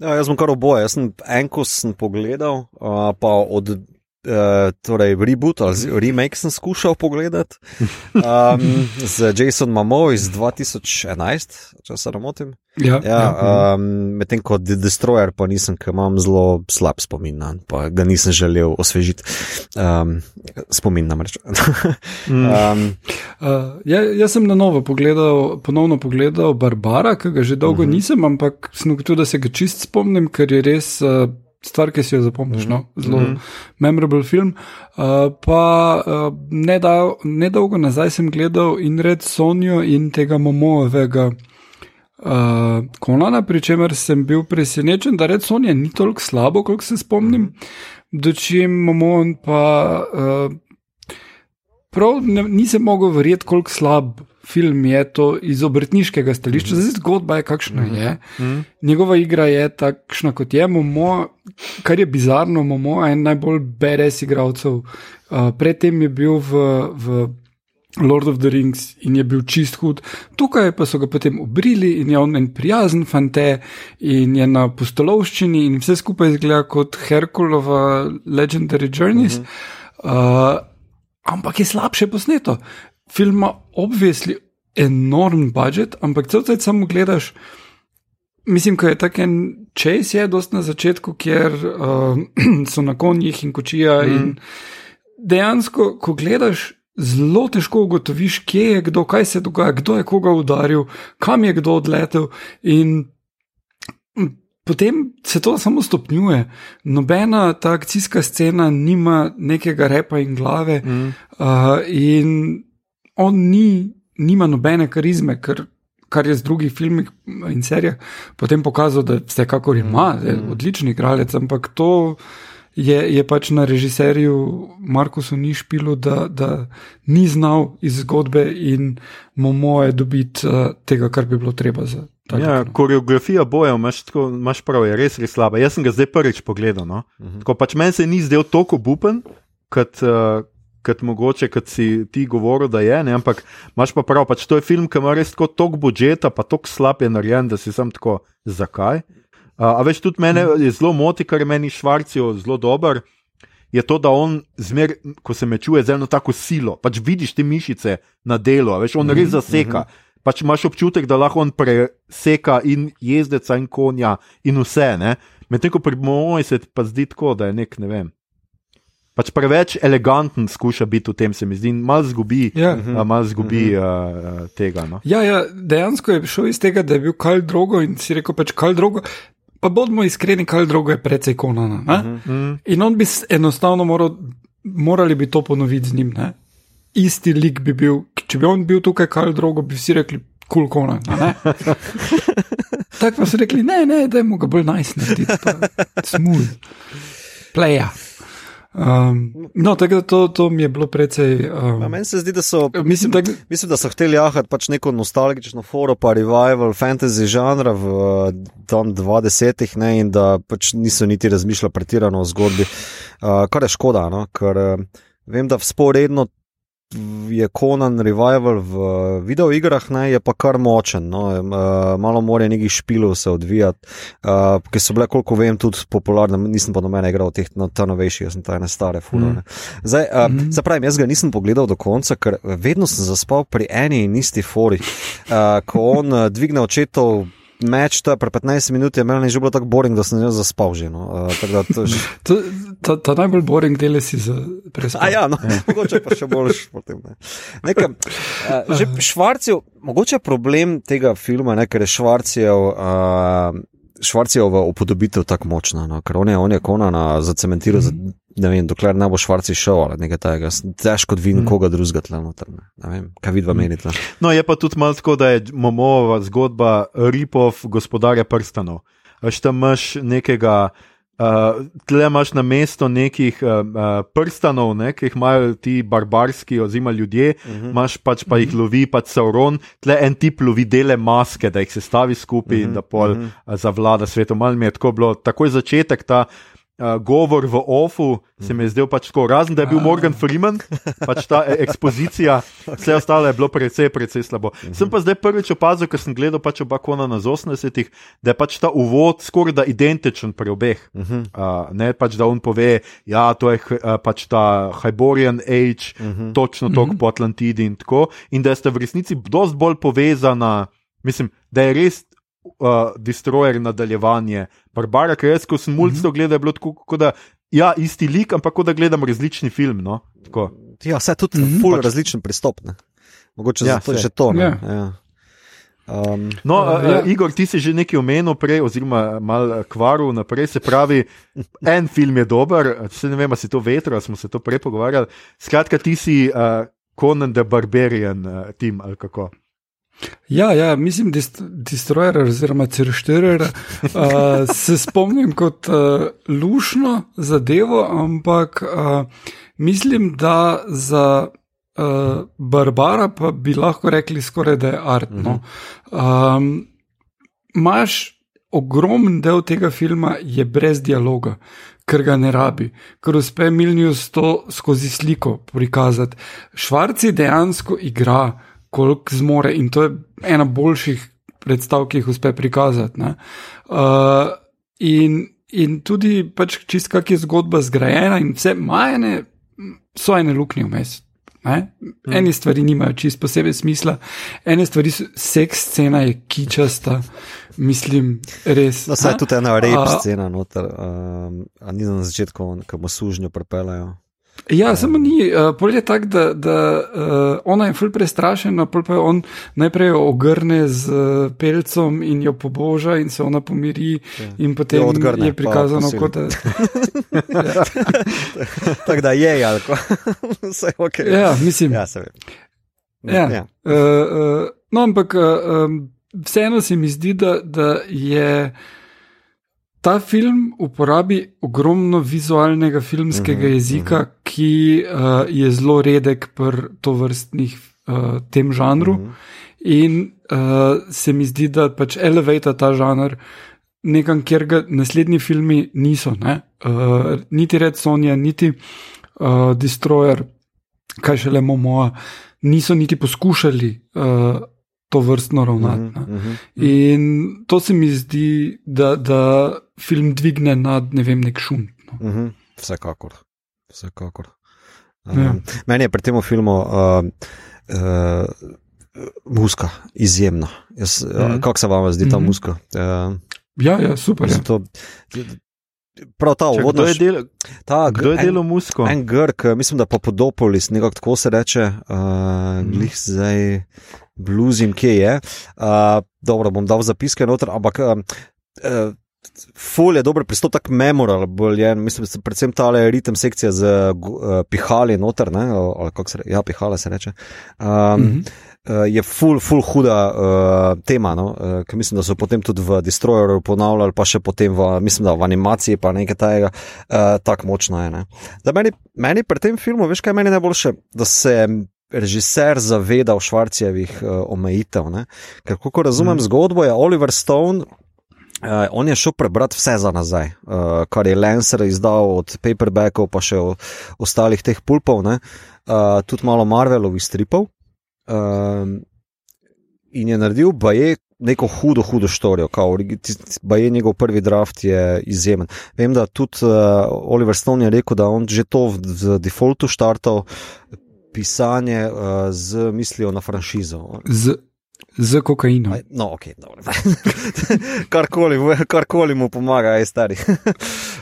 Ja, jaz sem kar oboje. Jaz sem enko sem pogledal, uh, pa od Uh, torej, reboot ali remake sem skušal pogledati um, z Jasonom Mamo iz 2011, če se ne motim. Ja, ja, ja. um, Medtem ko The Destroyer, pa nisem, ker imam zelo slab spomin, pa ga nisem želel osvežiti. Um, spomin namreč. [laughs] um, uh, ja, jaz sem na novo pogledal, ponovno pogledal Barbara, ki ga že dolgo uh mhm. -huh. nisem, ampak sem ugotovil, da se ga čist spomnim, ker je res. Uh, stvar, ki si jo zapomniš, no? Mhm. zelo mm -hmm. memorable film. Uh, pa uh, nedal, nedolgo nazaj sem gledal in red Sonijo in tega Momovega uh, Konana, pri čemer sem bil presenečen, da red Sonija ni toliko slabo, koliko se spomnim. Mm -hmm. Dočim Momon pa. Uh, Prav ne, nisem mogel verjeti, koliko slab film je to iz obrtniškega stališča, zdaj zgodba je kakšna je. Njegova igra je takšna kot je, Momo, kar je bizarno, Momo je en najbolj beres igralcev. Uh, predtem je bil v, v Lord of the Rings in je bil čist hud. Tukaj pa so ga potem obrili in je on en prijazen fante in je na postolovščini in vse skupaj izgleda kot Herkulova Legendary Journeys. Uh -huh. uh, ampak je slabše posneto. Film ima obvisli enorm budžet, ampak cel cel samo gledaš. Mislim, da je tako en čas, je dost na začetku, kjer uh, [clears throat] so na konjih in kočija. Mm. In dejansko, ko gledaš, zelo težko ugotoviš, kje je kdo, kaj se dogaja, kdo je koga udaril, kam je kdo odletel. In potem se to samo stopnjuje. Nobena ta akcijska scena nima nekega repa in glave, mm. uh, in on ni, nima nobene karizme, ker. Kar je z drugih filmih in serijah potem pokazal, da vse kakor ima, mm, mm. odlični igralec, ampak to je, je pač na režiserju Markusu ni špilo, da, da ni znal iz zgodbe in mu moje dobiti uh, tega, kar bi bilo treba za. Ja, koreografija boja, imaš, tako, imaš prav, je res, res slaba. Jaz sem ga zdaj prvič pogledal. No? Uh mhm. -huh. pač Meni se ni zdel tako bupen, kot, uh, kot mogoče, kot si ti govoril, da je. Ne? Ampak imaš pa prav, pač to je film, ki ima res tako tok budžeta, pa tako slab je narejen, da si sam tako, zakaj? A veš, tudi mene mhm. je zelo moti, kar meni švarcijo zelo dober. Je to, da on zmer, ko se me čuje z eno tako silo, pač vidiš te mišice na delu, veš, on res mhm, zaseka. Mhm. Pač imaš občutek, da lahko on preseka in jezdeca in konja in vse. Medtem ko pri moji se pa zdi tako, da je nek, ne vem. Pač preveč eleganten skuša biti v tem, se mi zdi, malo zgubi, ja. mal zgubi uh -huh. uh, tega. No. Ja, ja, dejansko je šel iz tega, da je bil kal drogo in si rekel, pač kal drogo. Pa bodimo iskreni, kaj drugo je precej konana. Uh mhm. -huh. In on bi enostavno moral, morali bi to ponoviti z njim. Ne? Isti lik bi bil, če bi on bil tukaj, kaj drugo, bi vsi rekli, kul cool konan. [laughs] Tako pa so rekli, ne, ne, da je mu ga bolj najsnejši, smooth, playa. Um, no, tako da to, to mi je bilo precej. Um, meni se zdi, da so, mislim, tak, mislim, da so hteli jahati pač neko nostalgično foro, pa revival fantasy žanra v tam 20-ih, in da pač niso niti razmišljali pretirano o zgodbi, uh, kar je škoda, no? ker uh, vem, da sporedno je Conan Revival v videoigrah, ne, je pa kar močen. No, uh, malo more nekih špilov se odvijati, uh, ki so bile, koliko vem, tudi popularne. Nisem pa nobene igral teh no, novejših, jaz sem ta ene stare furone. Mm. Zdaj, uh, mm -hmm. pravim, jaz ga nisem pogledal do konca, ker vedno sem zaspal pri eni in isti fori. Uh, ko on dvigne očetov meč, to je pre 15 minut, je meni že bilo tako boring, da sem že zaspal. Že, no. uh, to, to, to, to najbolj boring del si za prespanje. Ja, no, ja. mogoče pa še boljš. Potem, ne. Nekaj, uh, že švarcijo, mogoče problem tega filma, ne, ker je švarcijo. Uh, Švarcijovo upodobitev tako močna, no? ker on je, on je konana zacementiral, mm -hmm. ne vem, dokler ne bo Švarci šel ali nekaj takega. Težko vidim mm -hmm. koga drugega tle noter. Ne vem, kaj vidva mm -hmm. menite. No, je pa tudi malo tako, da je Momova zgodba ripov gospodarja prstanov. Veš, tam imaš nekega. Uh, tle imaš na mesto nekih uh, uh, prstanov, ne, ki jih imajo ti barbarski, oziroma ljudje, uh mhm. -huh. imaš pač pa jih lovi, pač sauron, tle en tip lovi dele maske, da jih se stavi skupaj uh -huh. in mhm, da pol uh -huh. uh, zavlada svetom. Mal mi je tako bilo, takoj začetek ta uh, govor v OFU se mi je zdel pač tako, razen da je bil Morgan Freeman, pač ta e, ekspozicija, [laughs] vse ostalo je bilo precej, precej slabo. Mhm. Sem pa zdaj prvič opazil, ker sem gledal pač oba kona na 80-ih, da je pač ta uvod skoraj da identičen pri obeh. Uh, ne pač da on pove, ja, to je uh, pač ta Hyborian Age, uh -huh. točno tok uh -huh. po Atlantidi in tako, in da ste v resnici dosti bolj povezana, mislim, da je res uh, destroyer nadaljevanje. Barbara, ker jaz, ko sem mulj to mhm. gledal, je bilo tako, kot da ja, isti lik, ampak kot da gledam različni film. No? Ja, vse tudi mm -hmm. pač... različen pristop. Ne? Mogoče ja, zato je že to. Ja. Ja. Um, no, uh, ja. Igor, ti si že nekaj omenil prej, oziroma malo kvaril naprej. Se pravi, [laughs] en film je dober, se ne vem, ali si to vetro, smo se to prej pogovarjali. Skratka, ti si uh, Conan the Barbarian, uh, tim ali kako. Ja, ja, mislim, da je Destroyer oziroma Cršterer. Uh, [laughs] se spomnim kot uh, lušno zadevo, ampak uh, mislim, da za uh, Barbara pa bi lahko rekli skoraj, da je artno. Um, Máš ogromen del tega filma je brez dialoga ker ga ne rabi, ker uspe Milnius to skozi sliko prikazati. Švarci dejansko igra, koliko zmore in to je ena boljših predstav, ki jih uspe prikazati. Uh, in, in tudi pač čist kak je zgodba zgrajena in vse majene so ene luknje vmes. Ne? Eni stvari nimajo čist posebej smisla, ene stvari so seks scena, je kičasta, mislim, res. No, saj tudi ena rep scena, noter, um, a ni na začetku, ko mu sužnjo prepelajo. Ja, samo ni. Uh, Polje je tako, da, da uh, ona je fulj prestrašena, pol pa on najprej jo ogrne z uh, pelcem in jo poboža, in se ona pomiri, ja. in potem odgrne, je prikazano, kot da. [laughs] ja. tako da je, ali pa [laughs] vse ok. Ja, mislim. Ja, se ve. Ja. Ja. Uh, uh, no, ampak uh, um, vseeno se mi zdi, da, da je. Ta film uporabi ogromno vizualnega filmskega uh -huh, jezika, uh -huh. ki uh, je zelo redek pri to vrstnih uh, tem žanru. Uh -huh. In uh, se mi zdi, da pač elevata ta žanr nekam, kjer ga naslednji filmi niso. Uh, niti Red Sonja, niti uh, Destroyer, kaj šele Momoa, niso niti poskušali. Uh, to vrstno ravnati. Uh -huh, uh -huh. In to se mi zdi, da, da film dvigne nad ne vem, nek šum. No. Uh -huh. Vsekakor. Vsekakor. Um, ja. Meni je pri tem filmu uh, uh, muska izjemna. Jaz, uh -huh. Kako se vam zdi ta uh -huh. muska? Uh, ja, ja, super. Ja. To, Prav ta uvod, kdo je delal del, del musko? En Grk, mislim, da pa Podopolis, nekako tako se reče, uh, glih zdaj bluzim, kje je. Uh, dobro, bom dal zapiske noter, ampak. Uh, uh, Ful je dober pristop, tako memoralen, mislim, predvsem ta ritem sekcija z uh, pihali noter, ne, ali kako se reče, ja, pihale se reče. Um, mm -hmm. uh, je ful, ful huda uh, tema, no, uh, ki mislim, da so potem tudi v Destroyeru ponavljali, pa še potem v, mislim, da v animaciji, pa nekaj tajega, uh, tako močno je. Meni, meni pri tem filmu, veš kaj meni najboljše, da se režiser zavedal Švarcijevih uh, omejitev. Ne? Ker, kako razumem mm. zgodbo, je Oliver Stone. Uh, on je šel prebrati vse za nazaj, uh, kar je Lancer izdal od paperbackov, pa še ostalih teh pulpov, uh, tudi malo Marvelovih stripov. Uh, in je naredil, pa je neko hudo, hudo štorijo, pa je njegov prvi draft je izjemen. Vem, da tudi uh, Oliver Stone je rekel, da on že to v, v defaultu štartal, pisanje uh, z mislijo na franšizo. Z, z kokainom. No, ok, dobro. [laughs] karkoli, karkoli mu pomaga, je stari. [laughs]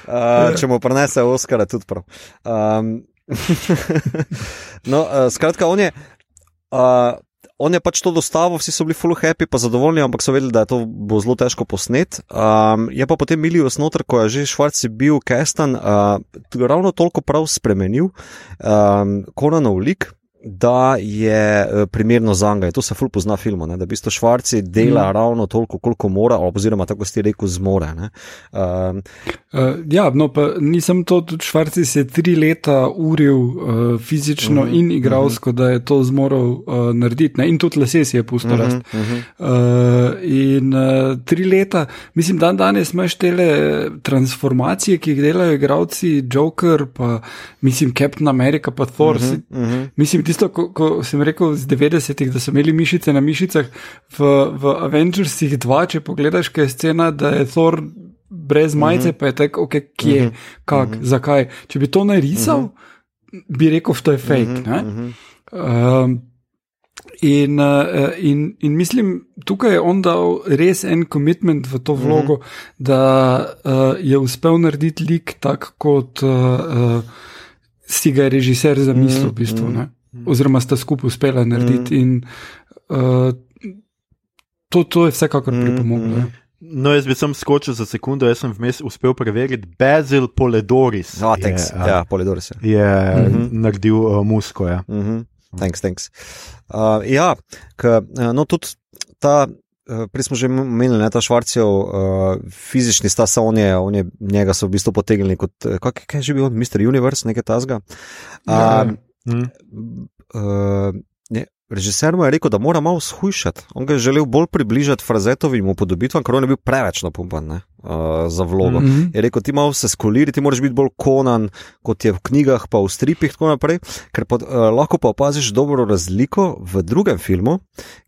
uh, če mu prenese Oscar, tudi prav. Um, [laughs] no, uh, skratka, on je. Uh, On je pač to dostavil, vsi so bili full happy, pa zadovoljni, ampak so vedeli, da je to bo zelo težko posnet. Um, je pa potem Milij osnoter, ko je že Švarci bil Kestan, uh, ravno toliko prav spremenil um, Konanov lik, da je eh, primerno za njega. To se ful pozna filmu, ne? da v bistvu Švarci dela mm. ravno toliko, koliko mora, oziroma tako si rekel, zmore. Um, uh, ja, no, pa nisem to, tudi Švarci se je tri leta uril uh, fizično mm -hmm. in igralsko, mm -hmm. da je to zmoral uh, narediti, ne? in tudi lase si je pustil mm -hmm. rast. Mm -hmm. uh, in uh, tri leta, mislim, dan danes imaš tele transformacije, ki jih delajo igralci, Joker, pa mislim, Captain America, pa Thor. Mm -hmm. Mm -hmm. Mislim, tisto, ko, ko sem rekel z 90-ih, da so imeli mišice na mišicah, v, v Avengersih 2, če pogledaš, kaj je scena, da je Thor brez mhm. majice, uh -huh. pa je tako, okay, kje, uh mhm. -huh. kak, uh mhm. -huh. zakaj. Če bi to narisal, uh -huh. bi rekel, da je fake. Uh -huh. um, In, uh, in, in mislim, tukaj je on dal res en commitment v to vlogo, mm -hmm. da uh, je uspel narediti lik tak, kot uh, uh, si ga je režiser zamislil, mm -hmm. v bistvu. Ne? Oziroma sta skupaj uspela narediti. Mm. In uh, to, to je vsekakor mm, pripomoglo. Mm. No, jaz bi sem skočil za sekundo, jaz sem vmes uspel preveriti, Bezil Poledoris. No, je, ja, Poledoris je, je mm -hmm. naredil uh, musko. Ja. Mm -hmm. Thanks, thanks. Uh, ja, k, no, tudi ta. Prej smo že omenili, da je ta Švarcev uh, fizični stas, on je, on je, njega so v bistvu potegnili kot, kaj, kaj je že bil, Mr. Universe, nekaj tasga. Uh, ja. Mm. Uh, režiser mu je rekel, da mora malo shujšati. On ga je želel bolj približati frazetovim upodobitvam, ker on je bil preveč napumpan. Uh, za vlogo. Mm. -hmm. Je rekel, ti malo se skoliri, ti moraš biti bolj konan, kot je v knjigah, pa v stripih, tako naprej. Ker pa, uh, lahko pa opaziš dobro razliko v drugem filmu,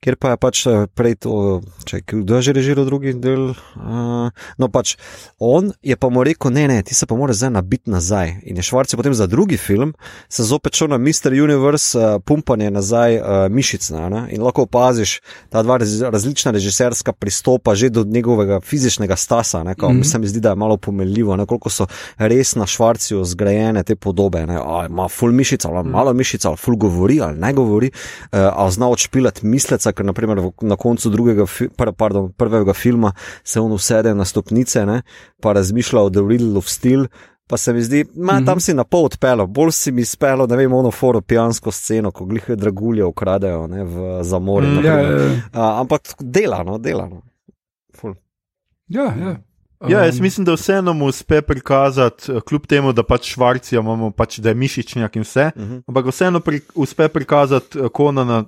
kjer pa je pač eh, prej to, če kdo je že režiral drugi del. Uh, no, pač on je pa mu rekel, ne, ne, ti se pa moraš zdaj nabiti nazaj. In je Švarc je potem za drugi film se zopet šel na Mr. Universe, uh, pumpanje nazaj uh, mišic. Ne, ne? In lahko opaziš ta dva raz, različna režiserska pristopa že do njegovega fizičnega stasa. Ne, kao, mm -hmm. Se mi zdi, da je malo pomenljivo, ne, koliko so res na Švarciju zgrajene te podobe. Ne, a, ima full mišica, ali mm. malo mišica, ali full govori, ali ne govori, uh, ali zna odšpilati misleca, ker naprimer v, na koncu drugega, fi, pr, pardon, prvega filma se on usede na stopnice, ne, pa razmišlja o The Riddle of Steel. Pa se mi zdi, ma, tam -hmm. si na pol odpeljal, bolj si mi spelo, ne vem, ono foro pijansko sceno, ko glihe dragulje ukradejo ne, v zamor. Mm, ja, ja, ja. uh, ampak delano, delano. Ful. Ja, ja. Ja, jaz mislim, da vseeno mu uspe prikazati, eh, kljub temu, da pač švarcijo imamo, pač, da je mišičnjak in vse, uh -huh. ampak vseeno pri, uspe prikazati eh, Konana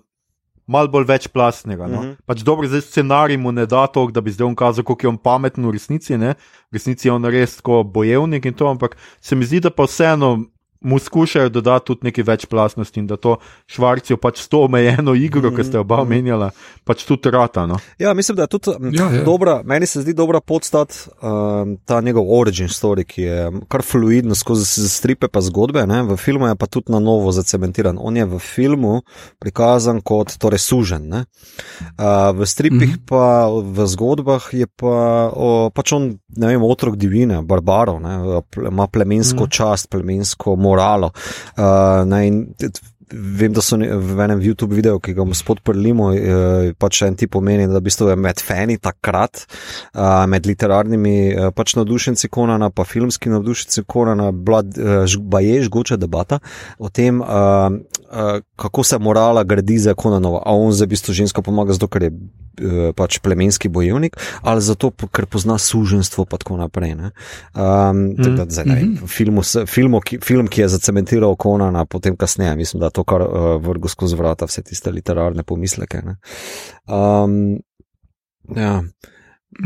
malo bolj večplastnega. No? Uh -huh. pač dobro, zdaj scenarij mu ne da to, da bi zdaj on kazal, koliko je on pameten v resnici. Ne? V resnici je on res tako bojevnik in to, ampak se mi zdi, da pa vseeno mu skušajo dodati tudi nekaj večplastnosti in da to švarcijo pač s to omejeno igro, mm -hmm. ki ste oba omenjala, pač tudi rata. No? Ja, mislim, da je tudi Ja, ja. dobra, meni se zdi dobra podstat um, ta njegov origin story, ki je kar fluidno skozi stripe pa zgodbe, ne? v filmu je pa tudi na novo zacementiran. On je v filmu prikazan kot torej, sužen, ne? uh, v stripih Mhm. pa v zgodbah je pa o, pač on, ne vem, otrok divine, barbarov, ne? ima plemensko Mhm. čast, plemensko moralo. Uh, ne, Vem, da so v enem YouTube videu, ki ga bomo spodprlimo, eh, pač en ti pomeni, da v bistvu je med fani takrat, eh, med literarnimi eh, pač navdušenci Konana, pa filmski navdušenci Konana, bila baje žgoča debata o tem, kako se morala gradi za Konanova. A on za v bistvu žensko pomaga zato, ker je pač plemenski bojevnik, ali zato, ker pozna suženstvo pa tako naprej. ne. Um, mm. zdaj, ne, vem, filmu, s- filmu, ki, film, ki je zacementiral Konana, potem kasneje, mislim, da je to kar uh, vrgo skozi vrata, vse tiste literarne pomisleke. ne. Um, ja.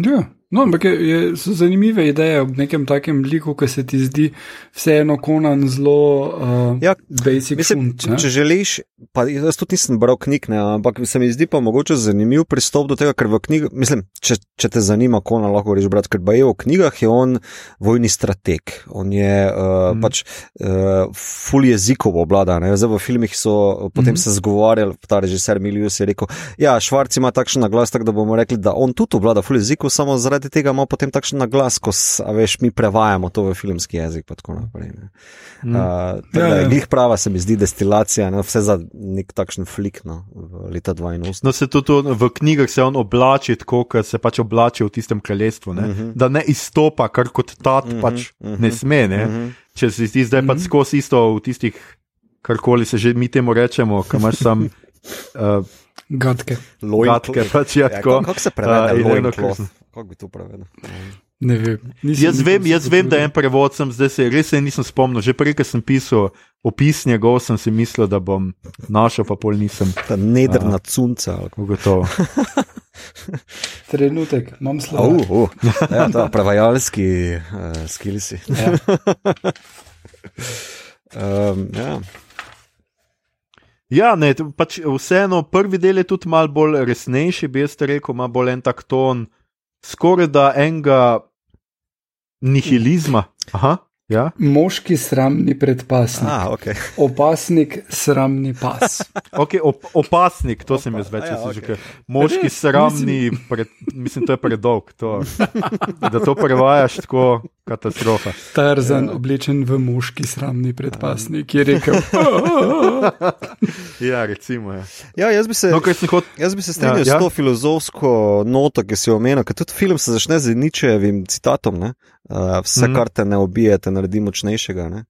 Ja, no, ampak je, je, so zanimive ideje ob nekem takem liku, ki se ti zdi vseeno konan zelo uh, Ja, basic. Mislim, funt, če, ne. če želiš, pa jaz tudi nisem bral knjig, ne, ampak se mi zdi pa mogoče zanimiv pristop do tega, ker v knjigah, mislim, če, če te zanima, ko na lahko greš brati, ker pa je v knjigah je on vojni strateg, on je uh, mm. pač uh, ful jezikov oblada, ne, zdaj v filmih so potem mm. se zgovarjali, ta režiser Milius je rekel, ja, Švarc ima takšen naglas, tako da bomo rekli, da on tudi oblada ful jezikov, samo zaradi tega ima potem takšen naglas, ko, veš, mi prevajamo to v filmski jezik, pa tako naprej. Ne. Mm. Uh, Ja, da ja. glih prava, se mi zdi destilacija, ne, vse za nek takšen flik no, v leta 82. No, se tudi v knjigah se on oblači tako, kot se pač oblači v tistem kraljestvu, uh Mhm. -huh. da ne izstopa, kar kot tat uh -huh. pač uh -huh. ne sme. Ne? Uh -huh. Če se ti zdaj uh -huh. pač skozi isto v tistih, karkoli se že mi temu rečemo, kam imaš sam. Uh, [laughs] Gatke. Gatke, pač je ja, tako. kako se prevede? Uh, Uh, Kako bi to prevedel? Ne vem. Nisem Jaz vem, jaz vem, da je en potrudil. prevod, sem zdaj se res se nisem spomnil. Že prej, ko sem pisal opis njegov, sem si mislil, da bom našel, pa pol nisem Ta nedrna cunca. ali kako. ugotovil. [laughs] Trenutek, imam Uh, slovo. uh, ja, ta prevajalski uh, skilsi. Ja. Um, ja. Ja, ne, pač vseeno prvi del je tudi malo bolj resnejši, bi jaz rekel, ima bolj en tak ton, skoraj da enega nihilizma. Aha, ja. Moški sramni predpasnik, Ah, okay. opasnik sramni pas. [laughs] Okay, op, opasnik, to sem jaz več, Ja, ja, okej. okay. moški Res? sramni, pred, mislim, to je predolg. To, [laughs] da to prevajaš tako katastrofa. Tarzan oblečen v moški sramni predpasnik je rekel: [laughs] Ja, recimo. Ja. Ja, jaz bi se. No, kaj hotel. Jaz bi se strinjal Ja, ja, ja. s to filozofsko noto, ki si omenil, ker tudi film se začne z ničevim citatom. Ne? Uh, vse, mm. kar te ne ubije, te naredi močnejšega. Ne?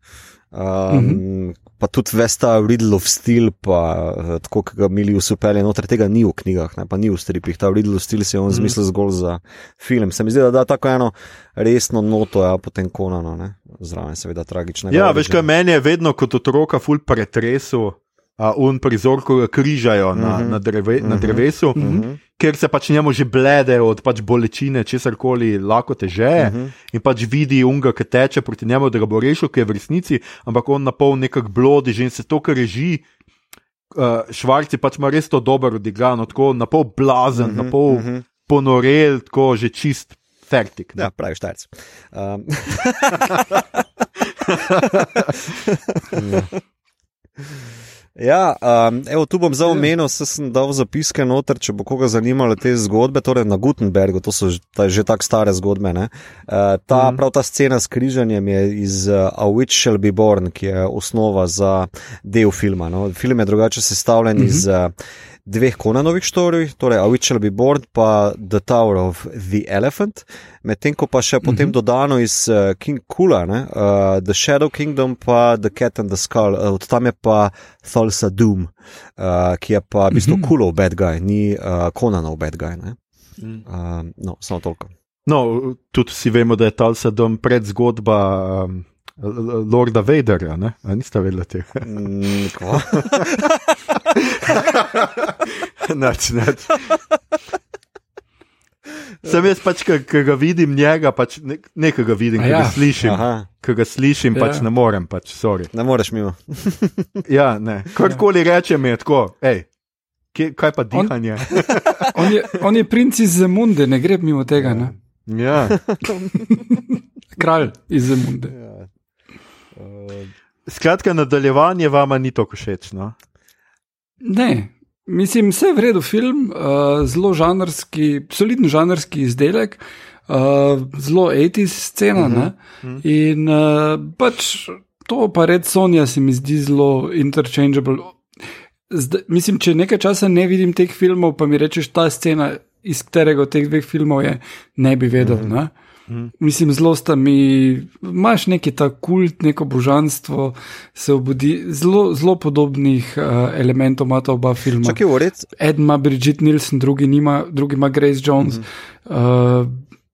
Um, mm. -hmm. Pa tudi vesta Riddle of Steel, pa uh, tako, ki ga mili usupelje, noter tega ni v knjigah, ne? pa ni v stripih. Ta Riddle of Steel si je on Mhm. zmislil zgolj za film. Se mi zdi, da da tako eno resno noto, ja, potem konano, ne? zraven seveda tragično. Ja, veš kaj, meni je vedno kot otroka ful pretresu. Uh, un prizor, ko ga križajo na, Mhm. na, dreve, na Mhm. drevesu, Mhm. Mhm. ker se pač njemu že blede od pač bolečine, česar koli lahko teže uh -huh. in pač vidi unga, ki teče proti njemu, da ga bo rešil, ki je v resnici, ampak on na pol nekako blodi, že in se to, kar reži. Uh, Švarci pač ima res to dobro odigrano, tako na pol blazen, uh -huh, na pol uh -huh. ponorel, tako že čist fertik. Ja, pravi štajc. Um. [laughs] [laughs] Ja, um, evo, tu bom za omenil, se sem dal zapiske noter, če bo koga zanimalo te zgodbe, torej na Gutenbergu, to so ta, že tako stare zgodbe. Uh, ta, mm. Prav ta scena s križanjem je iz uh, A Witch Shall Be Born, ki je osnova za del filma. No? Film je drugače sestavljen mm -hmm. iz uh, dveh konanovih štorij, torej A Witch Shall Be Born pa The Tower of the Elephant, medtem ko pa še potem mm -hmm. dodano iz uh, King Kula, uh, The Shadow Kingdom pa The Cat and the Skull, uh, od tam je pa Thulsa Doom, uh, ki je pa v bistvu mm -hmm. Kulov bad guy, ni uh, Konanov bad guy. Mm. Uh, no, samo toliko. No, tudi vsi vemo, da je Thulsa Doom pred zgodba. Um... Lorda Vaderja, ne? A niste vedeli tega? Mm, [laughs] Neč, neč. Sem jaz pač, ki ga vidim njega, pač nekaj ga vidim, ki ja. ga slišim. Ki ga slišim, pač ja. ne morem, pač, sorry. Ne moreš mimo. [laughs] ja, ne. Karkoli rečem je tako, hej. Kaj pa dihanje? On, [laughs] on, je, on je princ iz Zemunde, ne gre mimo tega. Ne? Ja. Kralj iz Zemunde. Ja. Uh, skratka, nadaljevanje vama ni tako všeč. No? Ne, mislim, vse je v redu film, uh, zelo žanrski, solidni žanrski izdelek, uh, zelo etis scena. Uh -huh. uh -huh. In uh, pač to, pa red Sonja, se mi zdi zelo interchangeable. Zdaj, mislim, če nekaj časa ne vidim teh filmov, pa mi rečeš, ta scena, iz katerega od teh dveh filmov je, ne bi vedel. Uh -huh. ne? Mm. Mislim, zelo sta mi, imaš neki ta kult, neko božanstvo, se obudi, zelo, zelo podobnih uh, elementov ima ta oba filma. Čakaj, Eden ima Bridget Nielsen, drugi, nima, drugi ima Grace Jones. Mm. Uh,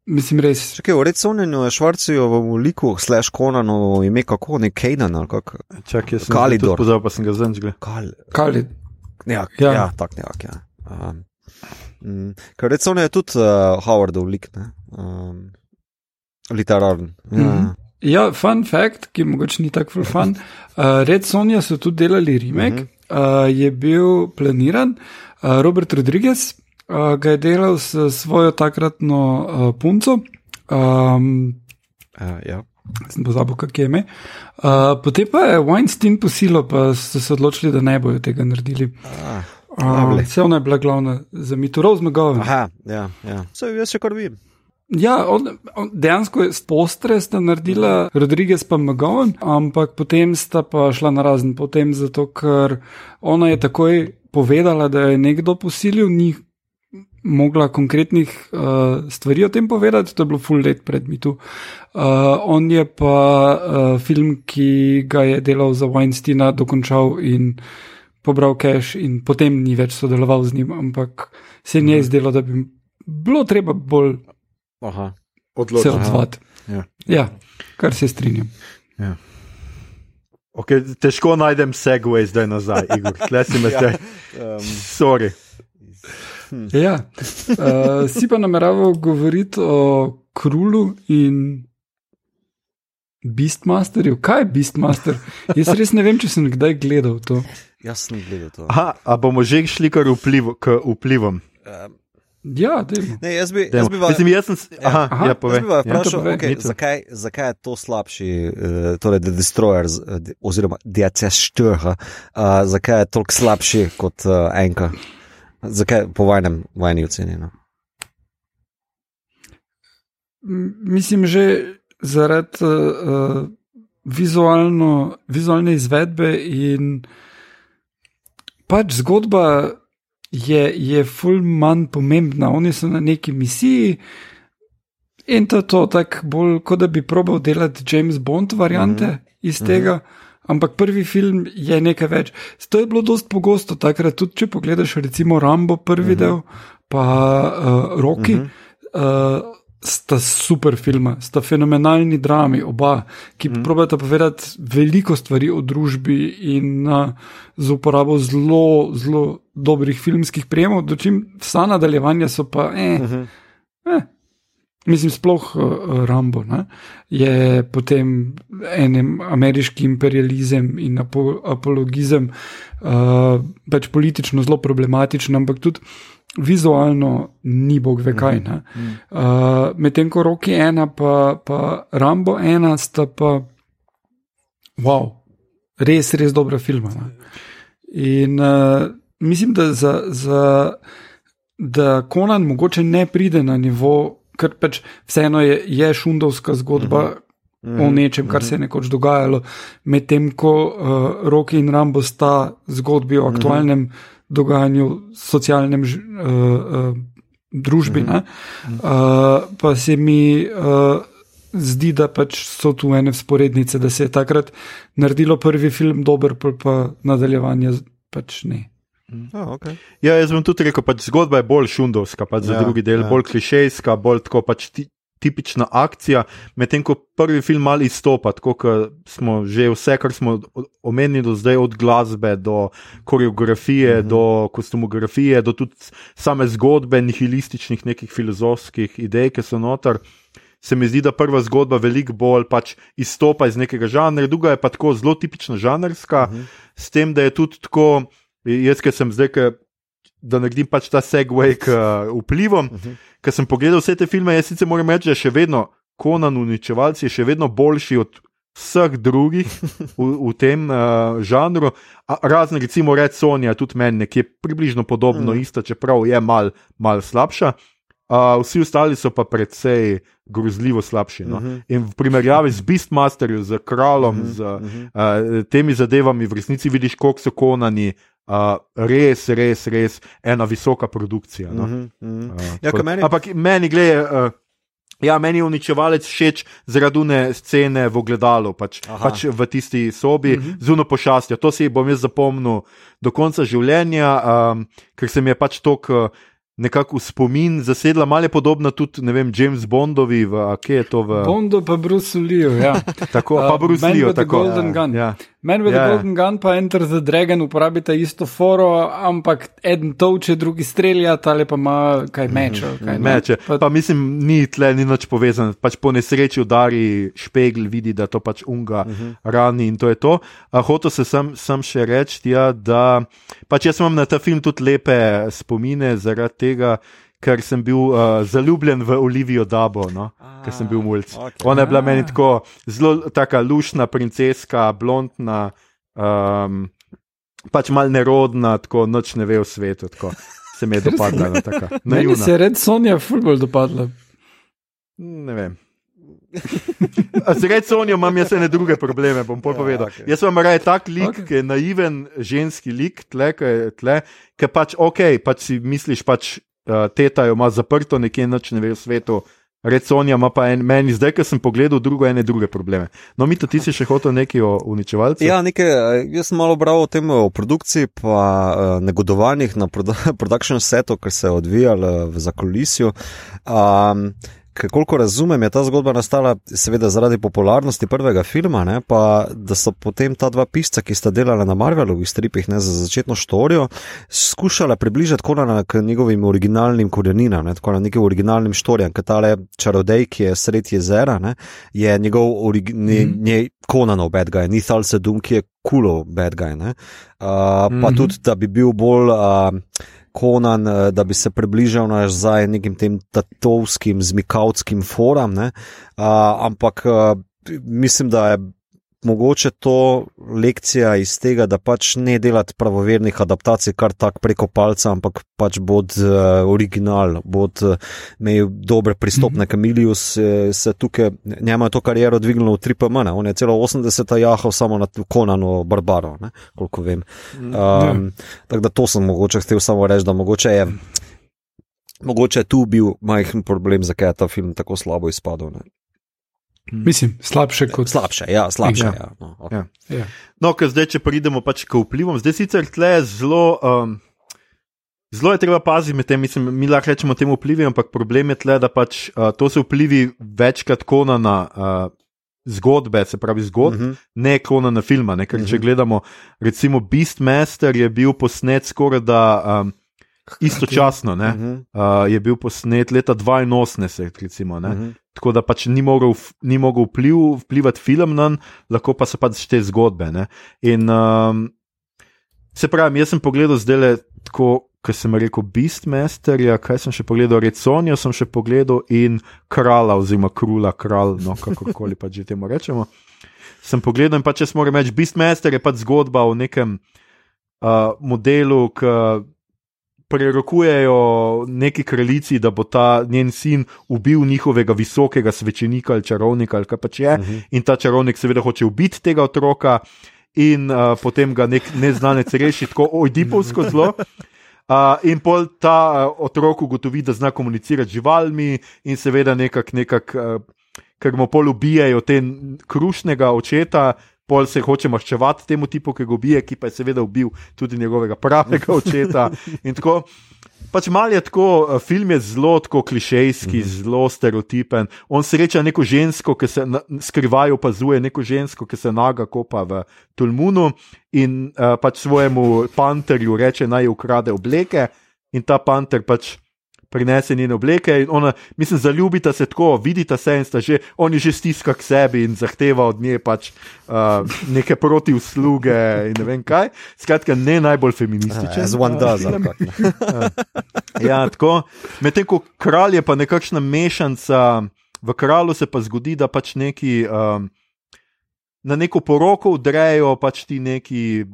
mislim, res. Čakaj, v redu, oni švarcijo v liku, slash konano ime kako, ne Kejnan ali kako. Čakaj, sem Kalidor. Pozor, pa sem ga zanjgal. Kal Kalid. Ja, ja. ja tak nekak, ja. Um, mm, Ker recimo je tudi uh, Howardov lik, ne. Um, Literaren. Ja. Mm -hmm. ja, fun fact, ki mogoče ni tako fun. Uh, [laughs] Red Sonja so tudi delali remake, mm -hmm. uh, je bil planiran. Uh, Robert Rodriguez uh, ga je delal s svojo takratno uh, punco. Um, uh, ja. Sem pozabil, kak je ime. Uh, potem pa je Weinstein posilo, pa so se odločili, da ne bojo tega naredili. Uh, Vse ona je bila glavna za mituro zmagovanje. Aha, ja, ja. Vse jaz še kar vidim. Ja, on, on, dejansko je postre sta naredila, Rodriguez pa Magon, ampak potem sta pa šla na razen, potem zato, ker ona je takoj povedala, da je nekdo posilil, ni mogla konkretnih uh, stvari o tem povedati, to je bilo full let pred mitu. Uh, on je pa uh, film, ki ga je delal za Weinsteina, dokončal in pobral cash, in potem ni več sodeloval z njim, ampak se je njej zdelo, da bi bilo treba bolj odločiti. Se odzvati. Ja. ja, kar se strinjam. Ja. Okay, težko najdem segway zdaj nazaj, Igor. Tle si me [laughs] ja. zdaj. Um, Sorry. Hm. Ja. Uh, si pa nameraval govoriti o Krulu in Beastmasterju. Kaj je Beastmaster? Jaz res ne vem, če sem kdaj gledal to. Jaz sem gledal to. Aha, a bomo že šli kar vpliv, k vplivom? Um, Ja, ne, jaz bi, jaz bi vas, Mislim, jaz sem, aha, aha, ja, povej. Jaz bi vas ja, vprašal, ja, okay, zakaj, zakaj je to slabši, uh, torej The Destroyer, uh, oziroma DCS-4, uh, zakaj je toliko slabši kot uh, Enka? Zakaj po vajnem, vajni ocenjeno? Mislim, že zaradi uh, vizualno, vizualne izvedbe in pač zgodba je, je ful manj pomembna. Oni so na neki misiji in to je to, tako bolj kot da bi probal delati James Bond variante mm -hmm. iz tega. Mm -hmm. Ampak prvi film je nekaj več. To je bilo dosti pogosto, takrat tudi če pogledaš, recimo Rambo, prvi mhm. -huh. del, pa uh, Rocky. Uh -huh. uh, sta super filma, sta fenomenalni drami, oba, ki mm. probata povedati veliko stvari o družbi in uh, z uporabo zelo, zelo dobrih filmskih prejemov, dočim vsa nadaljevanja so pa, eh, mm -hmm. eh. Mislim, sploh uh, Rambo ne? je potem enem ameriški imperializem in apo apologizem, uh, pač politično zelo problematičen, ampak tudi vizualno ni bog ve kaj. Uh, Medtem ko roki ena, pa, pa Rambo ena, sta pa wow, res, res dobra filma. Ne? In uh, mislim, da za. za Da Konan mogoče ne pride na nivo, ker pač vseeno je, je šundovska zgodba uh -huh. o nečem, kar uh -huh. se je nekoč dogajalo, medtem ko uh, Roki in Rambo sta zgodbi o aktualnem uh -huh dogajanju, socialnem uh, uh, družbi. Mm -hmm. uh, pa se mi uh, zdi, da pač so tu ene sporednice, da se je takrat naredilo prvi film dober, pa, pa nadaljevanje pač ne. Oh, okay. Ja, jaz bom tudi rekel, da pač zgodba je bolj šundovska, pač za ja, drugi del, ja. bolj klišejska, bolj tako pač ti, tipična akcija, medtem ko prvi film malo izstopa, tako kot smo že vse, kar smo omenili do zdaj, od glasbe do koreografije, -hmm. do kostumografije, do tudi same zgodbe, nihilističnih nekih filozofskih idej, ki so noter. Se mi zdi, da prva zgodba veliko bolj pač izstopa iz nekega žanra, druga je pa tako zelo tipična žanrska, uh mhm. -huh. s tem, da je tudi tako, jaz, ki sem zdaj, da naredim pač ta segway k [laughs] uh, vplivom. Uh mhm. -huh ker sem pogledal vse te filme, jaz sicer moram reči, da je še vedno Konan uničevalci, še vedno boljši od vseh drugih [laughs] v, v tem uh, žanru. A, razen recimo Red Sonja, tudi meni nekje približno podobno, mm. ista, čeprav je mal, mal slabša. Uh, vsi ostali so pa precej grozljivo slabši. No? Uh mhm. -huh. In v primerjavi z Beastmasterjem, z kralom, uh -huh. z uh, temi zadevami, v resnici vidiš, koliko so konani, Uh, res, res, res ena visoka produkcija. No? Uh -huh, uh -huh. Uh, ja, meni... Ampak meni, gledaj, uh, ja, meni je uničevalec všeč zaradi une scene v ogledalu, pač, pač v tisti sobi -huh. z uno pošastjo. To si bom jaz zapomnil do konca življenja, um, ker se mi je pač tok. Uh, nekako spomin zasedla, malo podobna tudi vem, James Bondovi, v, kje je to v. Bondo pa Bruce Lee. Ja. [laughs] tako, pa Bruce Lee. Uh, tako Golden ja, Gun. Ja. Men with ja, the Golden ja. Gun pa Enter the Dragon uporabita isto foro, ampak eden toče, drugi strelja, ali pa ima kaj meče. Kaj, meče. Pa, pa mislim, ni tle, ni nič povezan. Pač po nesreči udari špegl, vidi, da to pač unga uh mhm. -huh. rani in to je to. Hotel se sem, sem še reči, ja, da pač jaz imam na ta film tudi lepe spomine zaradi tega. Ker sem bil uh, zaljubljen v Olivijo Dabo, no? ker sem bil mulj. Okay. Ona je bila meni tako zelo lušna, princeska, blondna, um, pač mal nerodna, tako noč ne ve v svetu. Tako. Se mi je [laughs] dopadla. No, Meni se je red Sonja fulbol dopadla. Ne vem. Z red Sonjo imam jaz ene druge probleme, bom ja, povedal. Okay. Jaz sem raje tak lik, okay. ki je naiven ženski lik, tle, ki pač ok, pač si misliš pač uh, teta jo ima zaprto nekje noč ne ve v svetu. Reconja ima pa en, meni zdaj, ko sem pogledal drugo, ene druge probleme. No, mi to ti si še hotel nekaj o uničevalcih? Ja, nekaj, eh, jaz sem malo bral o tem, o produkciji, pa uh, negodovanjih na produ [laughs] production setu, kar se je odvijalo v zakolisju. Um, Koliko razumem, je ta zgodba nastala, seveda, zaradi popularnosti prvega filma, ne, pa da so potem ta dva pisca, ki sta delala na Marvelovih stripih ne, za začetno štorijo, skušala približati Konana k njegovim originalnim koreninam, ne, tako na nekim originalnim štorijam, ker tale čarodej, ki je sred jezera, ne, je njegov origi, ne, mm. ne, Konanov bad guy, ni Thal Sedum, ki je kulov bad guy. Ne, uh, pa mm -hmm. tudi, da bi bil bolj. Uh, Konan, eh, da bi se približal nazaj nekim tem tatovskim, zmikavskim foram, ne? uh, ampak uh, mislim, da je mogoče to lekcija iz tega, da pač ne delati pravovernih adaptacij kar tak preko palca, ampak pač bod uh, original, bod uh, imel dober pristop. Mm -hmm. Kamilius se, se tukaj, njemu je to kariero dvignilo v 3PM, on je celo 80 jahal samo na Konano Barbaro, ne? koliko vem. Um, tako da to sem mogoče htel samo reči, da mogoče je. Mogoče je tu bil majhen problem, zakaj je ta film tako slabo izpadel. Ne? Hmm. Mislim, slabše kot. Slabše, ja, slabše. Ja. Ja. No, okay. ja. Ja. no zdaj, če pridemo pač k vplivom, zdaj sicer tle zelo. Um, Zelo je treba paziti med tem, mislim, mi lahko rečemo temu vplivi, ampak problem je tle, da pač uh, to so vplivi večkrat kona na uh, zgodbe, se pravi zgodb, uh -huh. ne kona na filma. Ne? Ker uh -huh. če gledamo, recimo Beastmaster je bil posnet skoraj da. Um, Istočasno uh -huh. uh, je bil posnet leta 82, recimo, uh -huh. tako da pač ni mogel, ni mogel vpliv, vplivati film na njega, lahko pa so pač te zgodbe. Ne? In um, se pravi, jaz sem pogledal zdaj le tako, kot sem rekel, Beastmasterja, kaj sem še pogledal, Reconijo sem še pogledal in krala, oziroma krula, kralj, no kakorkoli pač že temu rečemo. Sem pogledal in pač jaz moram reči, Beastmaster je pač zgodba o nekem uh, modelu, ki prerokujejo neki kraljici, da bo ta njen sin ubil njihovega visokega svečenika ali čarovnika, ali kaj pač je. Uh -huh. In ta čarovnik seveda hoče ubiti tega otroka, in uh, potem ga nek neznanec reši tako ojdipovsko zelo. [laughs] Uh, in pol ta uh, otrok ugotovi, da zna komunicirati z živalmi, in seveda nekako, nekak, uh, ker mu pol ubijajo te krušnega očeta, pol se hoče maščevati temu tipu, ki ga ubije, ki pa je seveda ubil tudi njegovega pravega [laughs] očeta. In tako. Pač mal je tako, eh, film je zelo klišejski, mm -hmm. zelo stereotipen. On sreča neko žensko, ki se skrivaj opazuje, neko žensko, ki se naga kopa v Tulmunu in uh, pač svojemu panterju reče, naj ukrade obleke, in ta panter pač prinese njene obleke in ona, mislim, zaljubita se tako, vidita se in sta že, oni že stiska k sebi in zahteva od nje pač uh, neke proti usluge in ne vem kaj. Skratka, ne najbolj feminističen. Z one does. ja, tako. Medtem ko kralj je pa nekakšna mešanca, v kralju se pa zgodi, da pač neki. Um, Na neko poroko vdrejo pač ti neki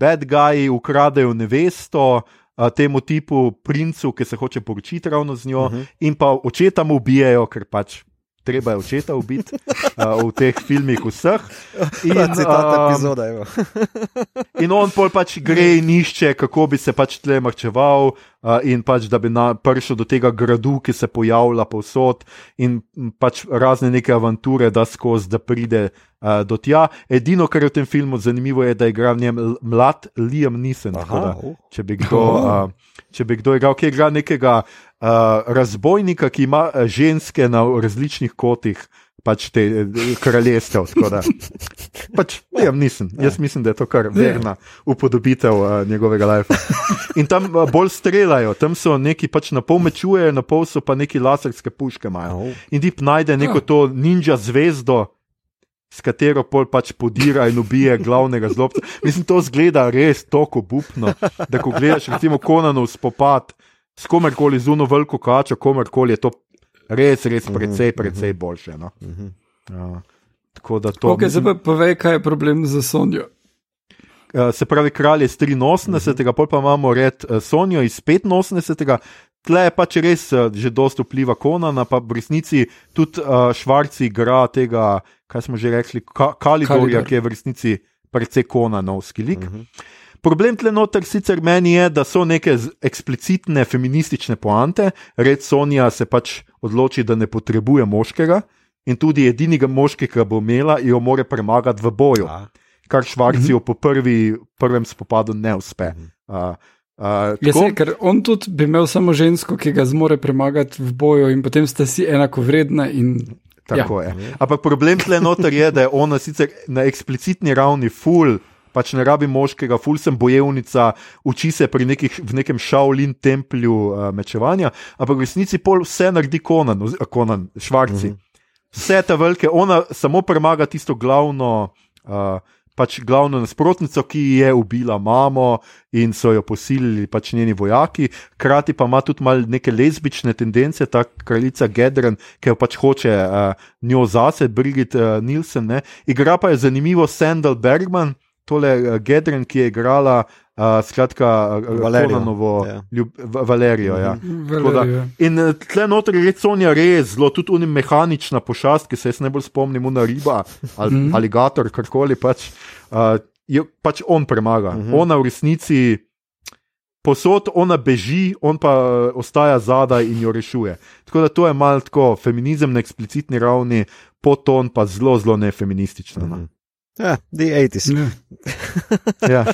bad guyi, ukradejo nevesto, uh, temu tipu princu, ki se hoče poročiti ravno z njo, uh mhm. -huh. in pa očeta mu ubijajo, ker pač treba je očeta ubiti uh, v teh filmih vseh. In, uh, epizoda, in on pol pač gre in išče, kako bi se pač tle mačeval. Uh, in pač, da bi na, prišel do tega gradu, ki se pojavlja povsod, in pač razne neke avanture, da skozi, da pride uh, do tja. Edino, kar je v tem filmu zanimivo, je, da igra v njem mlad Liam Nissen. Če bi kdo, uh, če bi kdo igral, ki igra nekega uh, razbojnika, ki ima ženske na različnih kotih. Pač te kraljestva. Pač, [laughs] ja, nisem. Jaz mislim, da je to kar verna upodobitev uh, njegovega life. In tam uh, bolj streljajo, tam so neki pač na pol mečujejo, na pol so pa neki laserske puške. Imajo. In ti najde neko to ninja zvezdo, s katero pol pač podira in ubije glavnega zlobca. Mislim, to zgleda res tako bupno, da ko gledaš, recimo, Konanov spopad s komerkoli zuno veliko kačo, komerkoli je to res, res mhm, precej, precej mhm. boljše. No? Ja, tako da to. Okay, mislim, zdaj pa povej, kaj je problem za Sonjo. Uh, se pravi, kralj je iz 83, uh -huh. pol pa imamo red uh, Sonjo iz 85, tle je pač res uh, že dosta vpliva Konana, pa v resnici tudi uh, Švarci igra tega, kaj smo že rekli, ka Kalidorja, ki je v resnici precej Konanovski lik. Uh mhm. -huh. Problem tle noter sicer meni je, da so neke eksplicitne feministične poante, red Sonja se pač odloči, da ne potrebuje moškega in tudi edinega moškega, ki ga bo imela, jo more premagati v boju. A. Kar Švarcijo -huh. po prvi, prvem spopadu ne uspe. Uh uh, Uh, ja, se, ker on tudi bi imel samo žensko, ki ga zmore premagati v boju, in potem sta si enako vredna. In, tako ja. je. Ampak problem tle noter je, da je ona sicer na eksplicitni ravni full. Pač ne rabi moškega, ful sem bojevnica, uči se pri nekih, v nekem šaulin templju uh, mečevanja, ampak v resnici pol vse naredi konan, konan švarci. Mm -hmm. Vse te velike, ona samo premaga tisto glavno. Uh, pač glavno nasprotnico, ki je ubila mamo in so jo posilili pač njeni vojaki. Hkrati pa ima tudi malo neke lezbične tendence, ta kraljica Gedren, ki jo pač hoče uh, njo zase, Brigit uh, Nielsen. Ne. Igra pa je zanimivo Sandal Bergman, tole uh, Gedren, ki je igrala. Uh, skratka, Valerijo. Ja. Ljub, Valerijo ja. Mhm. Da, in tle noter je Sonja res zelo, tudi unim mehanična pošast, ki se jaz najbolj spomnim, una riba ali -hmm. aligator, karkoli pač, uh, je pač on premaga. Mm -hmm. Ona v resnici posod, ona beži, on pa ostaja zadaj in jo rešuje. Tako da to je malo tako feminizem na eksplicitni ravni, poton pa zelo, zelo nefeministično. Mm -hmm. Ja, the 80s. ja.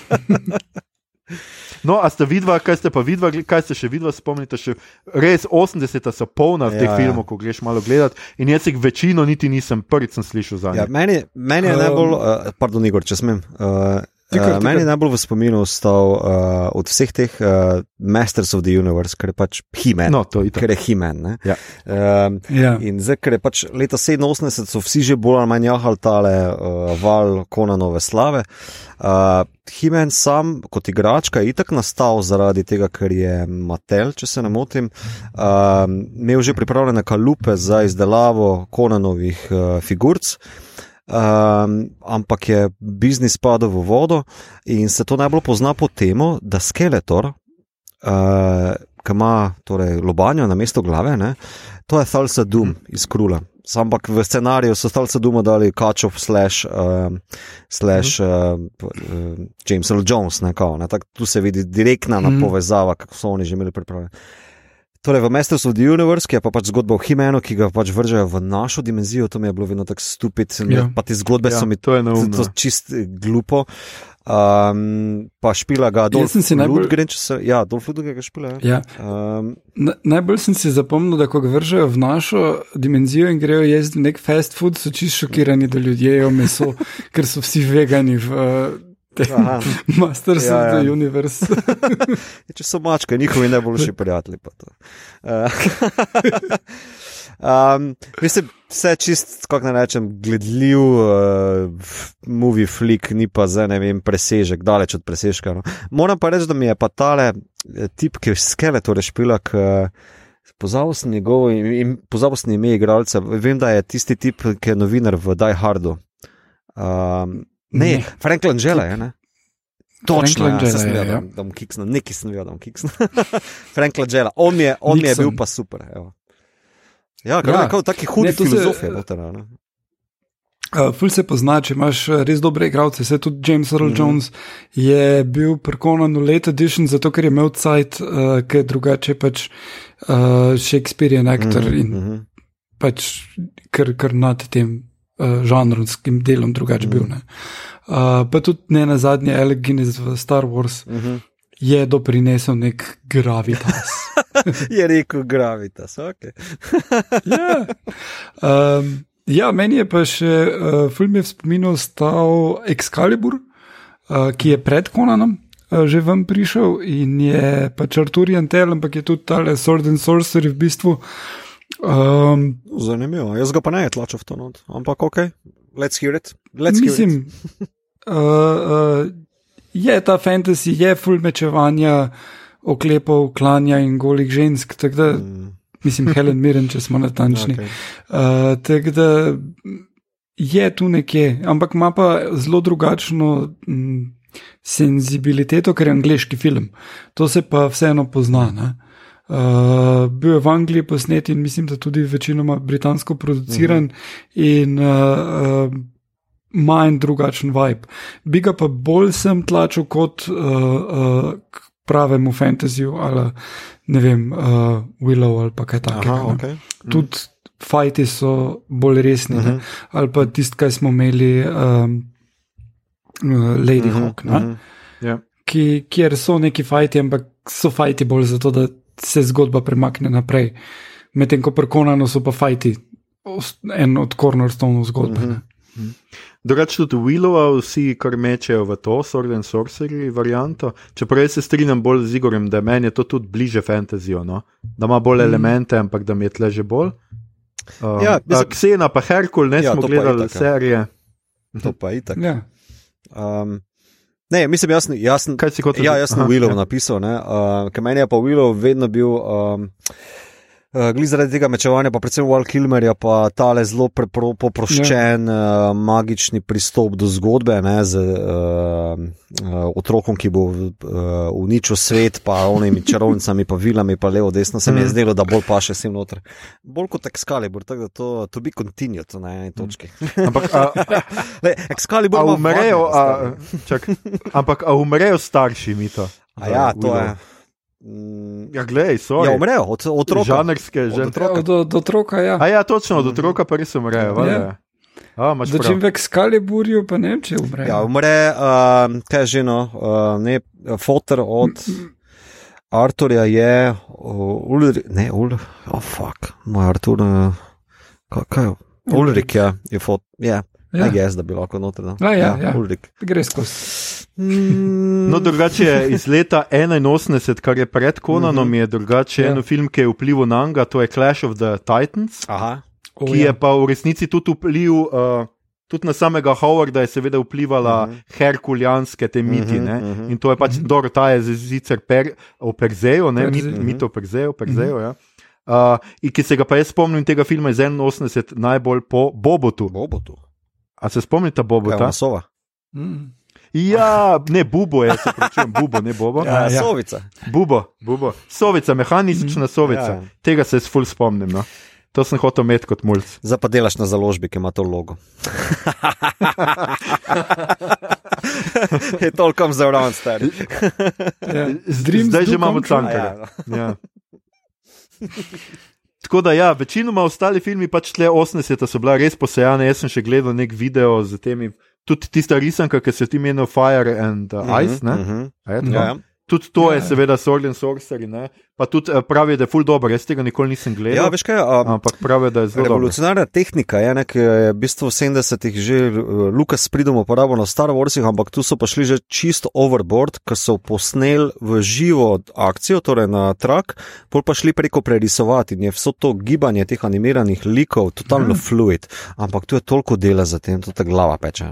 No, a ste vidva, kaj ste pa vidva, kaj ste še vidva, spomnite še, res 80-ta so polna v teh Ja, ja. filmov, ko greš malo gledat in jaz jih večino niti nisem prvič slišal za Ja, njih. meni, meni je Um, najbolj, uh, pardon, Igor, če smem. Uh, Tikar, Uh, meni je tikar. najbolj v spominu ostal uh, od vseh teh uh, Masters of the Universe, ker je pač He-Man. No, to je tako. Ker je ne. Ja. Um, Ja. in zdaj, ker je pač leta 87, so vsi že bolj ali manj jahali tale uh, val Konanove slave. Uh, He-Man sam kot igračka je itak nastal zaradi tega, ker je Mattel, če se ne motim, uh, imel že pripravljene kalupe za izdelavo Konanovih uh, figurc. Um, ampak je biznis padel v vodo in se to najbolj pozna po tem, da Skeletor, uh, ki ima torej, lobanjo na mesto glave, ne, to je Thalsa Doom iz Krula. Ampak v scenariju so Thalsa Dooma dali Kačov slash, uh, slash uh, uh, James Earl Jones, ne, kao, ne, tak, tu se vidi direktna Mhm. povezava, kako so oni že imeli pripravljeno. Torej, v Masters of the Universe, ki je pa pač zgodba o Himenu, ki ga pač vržejo v našo dimenzijo, to mi je bilo vedno tako stupid, Ja. pa te zgodbe Ja, so mi to je to, neumno. to čist eh, glupo. Um, pa špila ga Dolph sem si najbolj- se, ja, Dolph Lundgren ga špila. Ja. Ja. Um, Na, najbolj sem si zapomnil, da ko ga vržejo v našo dimenzijo in grejo jesti nek fast food, so čisto šokirani, da ljudje jedo meso, [laughs] ker so vsi vegani v uh. Masters Ja, ja, of the ja. Universe. [laughs] če so mačke, njihovi najboljši prijatelji. Uh, [laughs] um, mislim, vse čist, kako naj rečem, gledljiv, uh, movie flick, ni pa za ne vem, presežek, daleč od presežka. No. Moram pa reči, da mi je pa tale eh, tip, ki je skeletor špilak. Uh, Pozabil sem njegov in pozabil sem ime igralca. Vem, da je tisti tip, ki je novinar v Die Hardu. Um, ne, Ne. ne, Frank Langella je, ne? Točno, ja, sem je, vedel, ja. da bom kiksnil, nekaj sem vedel, da bom kiksnil. [laughs] Frank Langella, on je, on mi je Nixon. bil pa super. Evo. Ja, kar Ja. je kot taki hudi Ne, to se- filozof je noter. ne. Uh, ful se pozna, če imaš uh, res dobre igralce. Se tudi James Earl mm. -hmm. Jones je bil prekonan v Late Edition, zato ker je imel cajt, uh, ker drugače pač uh, Shakespearean aktor mm -hmm. in Mhm. pač kar, kar nad tem uh, žanrovskim delom drugače Mhm. bil. Ne. Uh, pa tudi ne na zadnje, Alec Guinness v Star Wars Mhm. je doprinesel nek gravitas. [laughs] Je rekel gravitas, ok. [laughs] ja. Um, ja, meni je pa še uh, film je v spominu stal Excalibur, uh, ki je pred Konanom. Že vam prišel in je pač Arturian Tel, ampak je tudi tale Sword and Sorcery v bistvu. Um, Zanimivo, jaz ga pa ne tlačem v to not, ampak ok, let's hear it. Let's hear it. mislim, [laughs] uh, uh, je ta fantasy, je full mečevanja, oklepov, klanja in golih žensk. tako Da, Mm, mislim, Helen Mirren, če smo natančni. [laughs] okej. Uh, Tako da je tu nekje, ampak ima pa zelo drugačno mm, senzibiliteto, ker je angliški film. To se pa vseeno pozna. Ne? Uh, bil je v Angliji posnet in mislim, da tudi večinoma britansko produciran uh -huh. in uh, uh, ima en drugačen vibe. Bi ga pa bolj sem tlačil kot uh, uh, k pravemu fantasyju ali ne vem, uh, Willow ali pa kaj takega. Aha, ne. ok. Tudi fajti so bolj resni, uh Mhm. -huh. ali pa tisti, kaj smo imeli, um, uh, Lady uh Mhm, -huh, Hawk, uh mhm. -huh. Ja. ki, kjer so neki fajti, ampak so fajti bolj zato, da se zgodba premakne naprej. Medtem ko prekonano so pa fajti en od cornerstonov zgodbe. Mhm. Uh -huh. Drugače tudi Willova vsi kar mečejo v to, Sword and Sorcery varianto. Čeprav se strinjam bolj z Igorjem, da meni je to tudi bliže fantasyju, no? da ima bolj Mm. elemente, ampak da mi je tle že bolj. Uh, Ja, mislim- Ksena pa Herkul, ne Ja, smo gledali ja. serije. To pa itak. ja. Um, ne, mislim, jaz, sem- Kaj si kot Ja, jaz sem Aha, Willov ja. napisal, uh, ker meni je pa Willov vedno bil. Um, Uh, Glede zaradi tega mečevanja, pa predvsem Walt Kilmer je pa tale zelo prepro, poproščen, ja. uh, magični pristop do zgodbe, ne, z uh, uh, otrokom, ki bo uh, uničil svet, pa onimi čarovnicami, pa vilami, pa levo, desno. Se mi je Mm. zdelo, da bolj paše sem noter. Bolj kot Excalibur, tako da to, to bi continued na eni točki. Ampak, a, [laughs] Le, Excalibur a umrejo, a, čak, ampak a umrejo starši, mi to. A ja, to je. Mm, Ja, glej, so. Ja, umrejo od otroka. Žanrske, Od že. otroka. Do, do otroka, ja. A ja, točno, od otroka pa res umrejo. Ja. Ja. A, Da čim več skale burijo, pa ne vem, če umre. Ja, umre, uh, kaj je že no, uh, ne, fotor od Arturja je, uh, Ulri, ne, Ulrik, oh fuck, moj Artur, uh, kaj, kaj je, Ulrik, ja, je fotor, ja, Ja. ja. jaz, da bi lahko noter. No. A, ja, ja. Ulrik. Gre skozi. Mm, No, drugače je iz leta 81, kar je pred Konanom, je drugače Ja. ja. en film, ki je vplival na njega, to je Clash of the Titans, Aha, O, ki ja. je pa v resnici tudi vplival. Uh, Tudi na samega Howarda je seveda vplivala uh Mhm. -huh. herkulijanske te miti. Uh -huh, mhm. In to je pač, uh -huh. dobro, ta je sicer per, o Perzeju, ne, mit, Perzej. mit o Perzeju, Perzeju uh -huh. ja. uh, in ki se ga pa jaz spomnim tega filma iz 81, najbolj po Bobotu. bo tu. A se spomnite Bobota? je sova? Mm. Ja, ne Bubo, jaz se pravičujem, Bubo, ne Bobo. Ja, [laughs] Ja, ja. sovica. Bubo, bubo. Sovica, mehanična sovica. Ja, Ja, ja. ja. Tega se jaz ful spomnim. No. To sem hotel imeti kot mulj. Zdaj pa delaš na založbi, ki ima to logo. [laughs] je toliko za round star. Ja. Zdaj že imamo true. cankarja. Ja. [laughs] Tako da, ja, večinoma ostali filmi, pač tle 80 so bila res posejane. Jaz sem še gledal nek video z temi, tudi tista risanka, ki se ti imenuje Fire and uh, Ice. Mhm, Uh mhm. -huh. Ja, ja. Tudi to Ja. je seveda Sword and Sorcery, ne? Pa tudi eh, pravijo, da je full dobro. Jaz tega nikoli nisem ja, gledal. veš kaj, a, Ampak pravijo, da je zelo dobro. Revolucionarna tehnika je, ne, ki jo je v bistvu v 70-ih že uh, Lukas pridom uporabil na Star Warsih, ampak tu so pa šli že čisto overboard, ker so posneli v živo akcijo, torej na trak, pol pa šli preko prerisovati in je vso to gibanje teh animiranih likov totalno Mhm. fluid, ampak tu je toliko dela za tem, to te glava peče.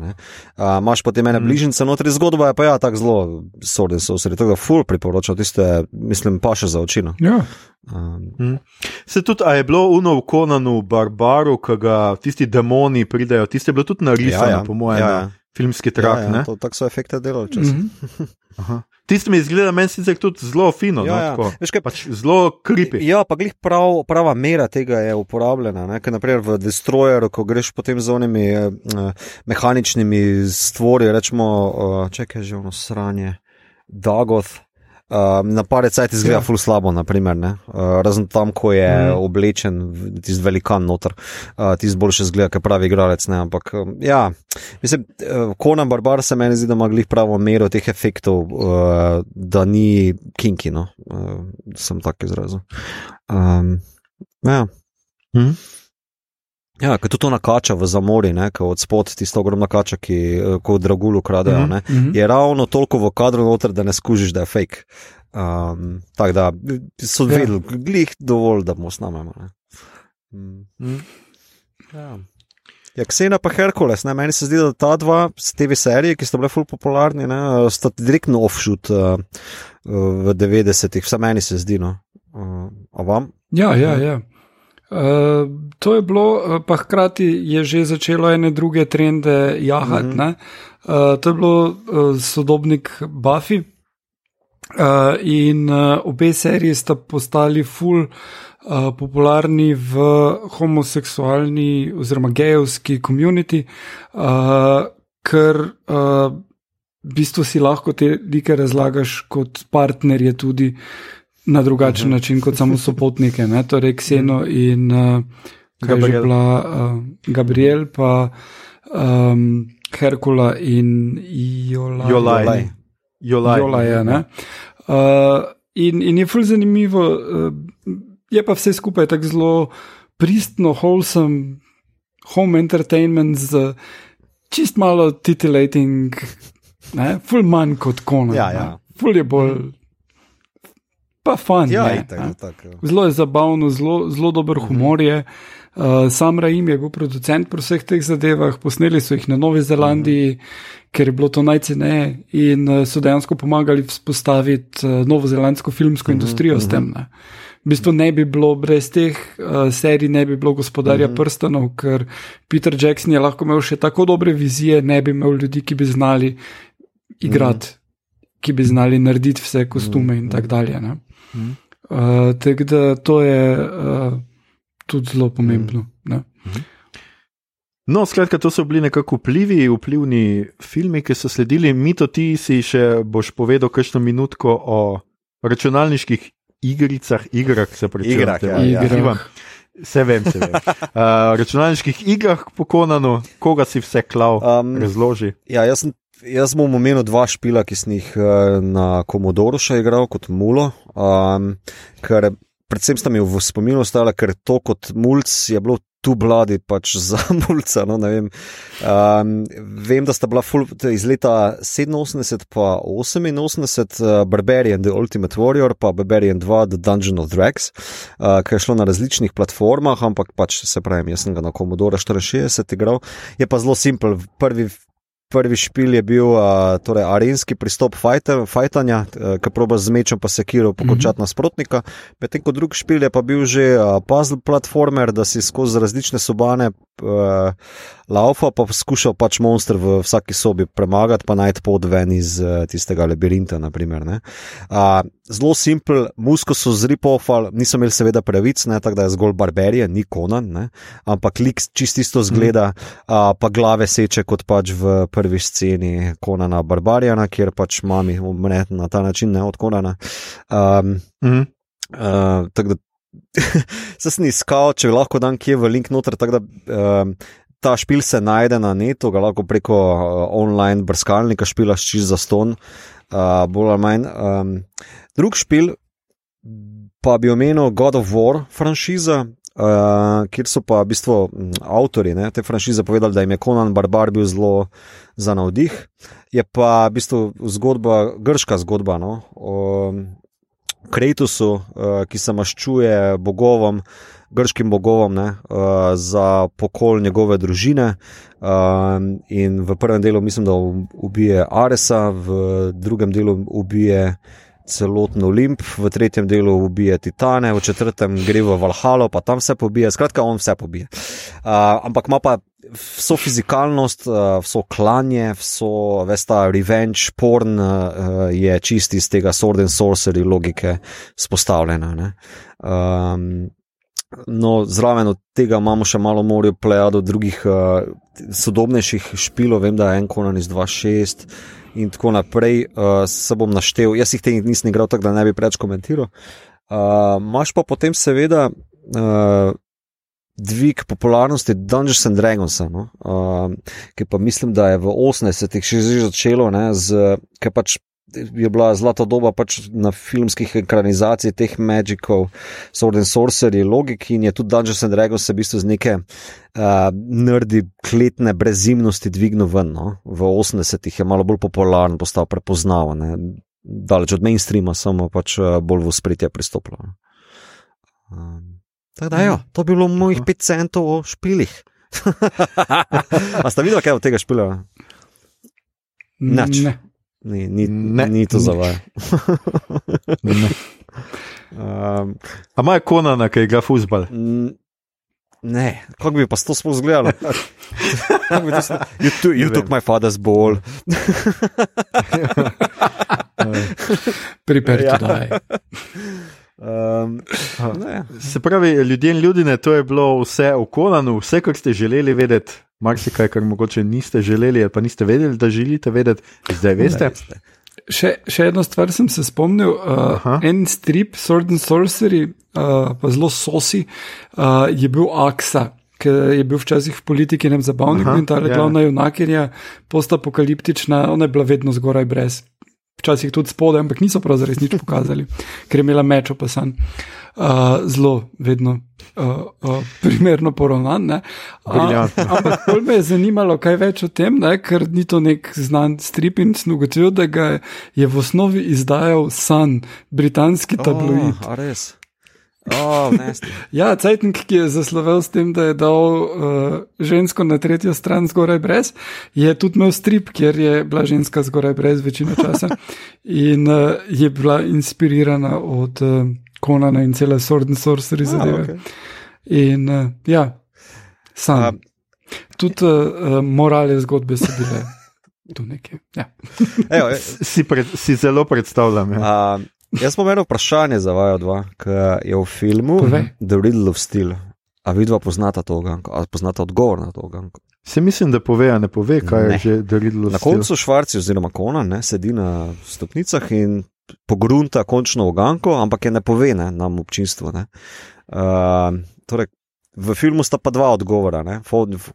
A, Imaš potem ene Mhm. bližnjice notri, zgodba je pa ja tako zelo sorden sosred, tega full priporočam, tiste, mislim, pa še za očino. Ja. Um, Se tudi, a je bilo uno v Konanu, Barbaru, ki ga tisti demoni pridejo, tiste je bilo tudi narisano, ja, ja. po mojem, ja, ja, filmski trak. ja, Ja, to, tako so efekte delali čas. Mhm. [laughs] ja. Tisti mi izgleda meni sicer tudi zelo fino, Ja, no, ja. Veš kaj, pač zelo kripi. Ja, pa glih prav, prava mera tega je uporabljena. ne, Ker naprimer v Destroyeru, ko greš potem z onimi eh, mehaničnimi stvori, rečemo, eh, čekaj že ono sranje, Dagoth. Uh, na pare cajt izgleda Ja. ful slabo, naprimer, ne? uh, razen tam, ko je mm. oblečen tisti velikan noter, uh, tisti boljše zgleda, kot pravi igralec. Ne? Ampak um, ja, mislim, uh, Conan Barbar se meni zdi, da ima glih pravo mero teh efektov, uh, da ni kinki, no, uh, sem tako izrazil. Um, ja. Mhm. Ja, ker tudi to nakača v zamori, ne, od spod tista ogromna kača, ki eh, ko v dragulu kradejo, Mhm, ne, Mhm. je ravno toliko v kadru noter, da ne skužiš, da je fake. Um, tako da so Ja. vedeli, glih dovolj, da mu snamemo. Mm. Mhm. Ja. Ja, Ksena pa Herkules, ne? meni se zdi, da ta dva TV serije, ki sta bile ful popularni, ne, sta direktno offshoot uh, v 90-ih, vse meni se zdi. No. Uh, a vam? Ja, ja, ja. Uh, to je bilo, uh, pa hkrati je že začelo ene druge trende jahati. Mm -hmm. uh, to je bilo uh, sodobnik Buffy. Uh, in uh, obe seriji sta postali ful uh, popularni v homoseksualni oziroma gejovski komuniti, uh, ker uh, v bistvu si lahko te like razlagaš kot partnerje tudi na drugačen način kot samo sopotnike, ne? torej Kseno in uh, Gabriel. bila uh, Gabriel, pa um, Herkula in Jola. Jolaj. Jolaj. Jolaj. Jola je, ne? Uh, in, in je ful zanimivo, uh, je pa vse skupaj tako zelo pristno, wholesome, home entertainment z čist malo titillating, ne? ful manj kot kona. Ja, ja. Ful je bolj, pa fun. Ja, je, itak, ne. itak, ja. Zelo je zabavno, zelo, zelo dober humor je. Uh, sam Raim je bil producent pri vseh teh zadevah, posneli so jih na Novi Zelandiji, ker je bilo to najceneje in uh, so dejansko pomagali vzpostaviti uh, novozelandsko filmsko industrijo s tem. Ne. V bistvu ne bi bilo brez teh uh, serij, ne bi bilo gospodarja prstanov, ker Peter Jackson je lahko imel še tako dobre vizije, ne bi imel ljudi, ki bi znali igrati, ki bi znali narediti vse kostume in tako dalje. ne. Uh, tako da to je uh, tudi zelo pomembno. Ne? No, skratka, to so bili nekako vplivi, vplivni filmi, ki so sledili. Mito, ti si še boš povedal kakšno minutko o računalniških igricah, igrah, se pravi, Igrah, ja, ja. Igrah. Se vem, se vem. [laughs] Uh, računalniških igrah po Konanu, koga si vse klav, um, razloži. Ja, jaz sem. Jaz bom omenil dva špila, ki sem jih na Komodoru še igral kot mulo, um, ker predvsem sta mi v spominu ostala, ker to kot mulj je bilo tu bladi pač [laughs] za mulca. No, um, vem, da sta bila full, iz leta 87 pa 88 uh, Barbarian The Ultimate Warrior pa Barbarian 2 The Dungeon of Drags, uh, ki je šlo na različnih platformah, ampak pač se pravi, jaz sem ga na Commodore 64 igral. Je pa zelo simpel. Prvi Prvi špil je bil uh, torej arenski pristop fajtanja, uh, ki proba z mečem pa sekiro pokončati mm -hmm. nasprotnika. Medtem ko drugi špil je pa bil že uh, puzzle platformer, da si skozi različne sobane uh, laufa, pa skušal pač monster v vsaki sobi premagati, pa najti pot ven iz uh, tistega labirinta. Naprimer, uh, zelo simpel, musko so zripofal, niso imeli seveda pravic, ne, tako da je zgolj barbarije, ni konan, ne, ampak lik čisto isto zgleda, mm. uh, pa glave seče kot pač v prvi sceni konana barbarijana, kjer pač mami umre na ta način, ne od konana. Um, mm. uh, tako da [laughs] sem iskal, če lahko dam kje v link noter. Da, um, ta špil se najde na netu, ga lahko preko uh, online brskalnika špilaš čez za ston, uh, bolj ali manj. Um, drug špil pa bi omenil God of War franšiza. Uh, kjer so pa v bistvu avtori te franšize povedali, da jim je Conan Barbar bil zelo za navdih. Je pa v bistvu zgodba, grška zgodba no? o, Krejtusu, uh, ki se maščuje bogovom, grškim bogovom ne, uh, za pokol njegove družine. Uh, in v prvem delu mislim, da ubije Aresa, v drugem delu ubije celoten Olimp, v tretjem delu ubije Titane, v četrtem gre v Valhalo, pa tam vse pobije. Skratka, on vse pobije. Uh, ampak ima pa vso fizikalnost, uh, vso klanje, vso, vesta, revenge, porn uh, je čist iz tega sword and sorcery logike spostavljena. Um, no, zraven od tega imamo še malo morja plejado drugih uh, sodobnejših špilov, vem, da je en konan iz 2.6 in tako naprej, uh, se bom naštel. Jaz jih teh nisem igral, tako da ne bi preveč komentiral. Uh, Máš pa potem seveda uh, dvig popularnosti Dungeons and Dragons, no? uh, ki pa mislim, da je v 80-ih še začelo, ker pač. Je bila zlata doba pač na filmskih ekranizacijah teh Magicov, Sword and Sorcery, logiki in je tudi Dungeons and Dragons se v bistvu z neke uh, nerdi, kletne brezimnosti dvignil ven. No? V 80-ih je malo bolj popularen, postal prepoznaven, daleč od mainstreama, samo pač bolj v spritje pristopil. Um, Tako da, jo, ja, to bi bilo mojih 5 centov o špilih. [laughs] A ste videli, kaj od tega špila? Nač. Ne. Ni, ni, ne, ni to za vas. [laughs] um, A ima kona na kaj ga fusbal? Ne, kako bi pa to sploh izgledalo? [laughs] you, to, you took my father's ball. Pripeljati ja. daj. Um, se pravi, ljudje in ljudje, to je bilo vse v Konanu, vse, kar ste želeli vedeti, marsikaj, kar mogoče niste želeli, ali pa niste vedeli, da želite vedeti, zdaj veste. Še, še eno stvar sem se spomnil. Uh, en strip, Sword and Sorcery, uh, pa zelo sosi, uh, je bil Aksa. Ki je bil včasih v politiki ne zabavnik Aha, in ta ja. glavna junakinja, postapokaliptična, ona je bila vedno zgoraj brez včasih tudi spodaj, ampak niso prav zares nič pokazali, ker je imela meč opasan. Uh, zelo, vedno uh, uh, primerno poravnan. Ampak bolj me je zanimalo, kaj več o tem, ne? ker ni to nek znan strip in sem ugotovil, da ga je v osnovi izdajal Sun, britanski tabloid. Oh, Oh, [laughs] ja, Cajtnik, ki je zaslovel s tem, da je dal uh, žensko na tretjo stran zgoraj brez, je tudi imel strip, kjer je bila ženska zgoraj brez večino časa [laughs] in uh, je bila inspirirana od uh, Konana in cele Sword and Sorcery ah, zadeve. Okay. In uh, ja, sam. Um. Tudi uh, morale zgodbe so bile. [laughs] Ja. Evo, si, pred, si zelo predstavljam. Ja. Um. Jaz imam eno vprašanje za vaju dva, ki je v filmu Povej. The Riddle of Steel. A vidva poznata to oganko, ali poznata odgovor na to oganko? Se mislim, da pove, a ne pove, kaj ne. je že The Riddle of na Steel. Na koncu Švarci oziroma Kona ne, sedi na stopnicah in pogrunta končno oganko, ampak je ne pove ne, nam občinstvo. Ne. Uh, torej, V filmu sta pa dva odgovora.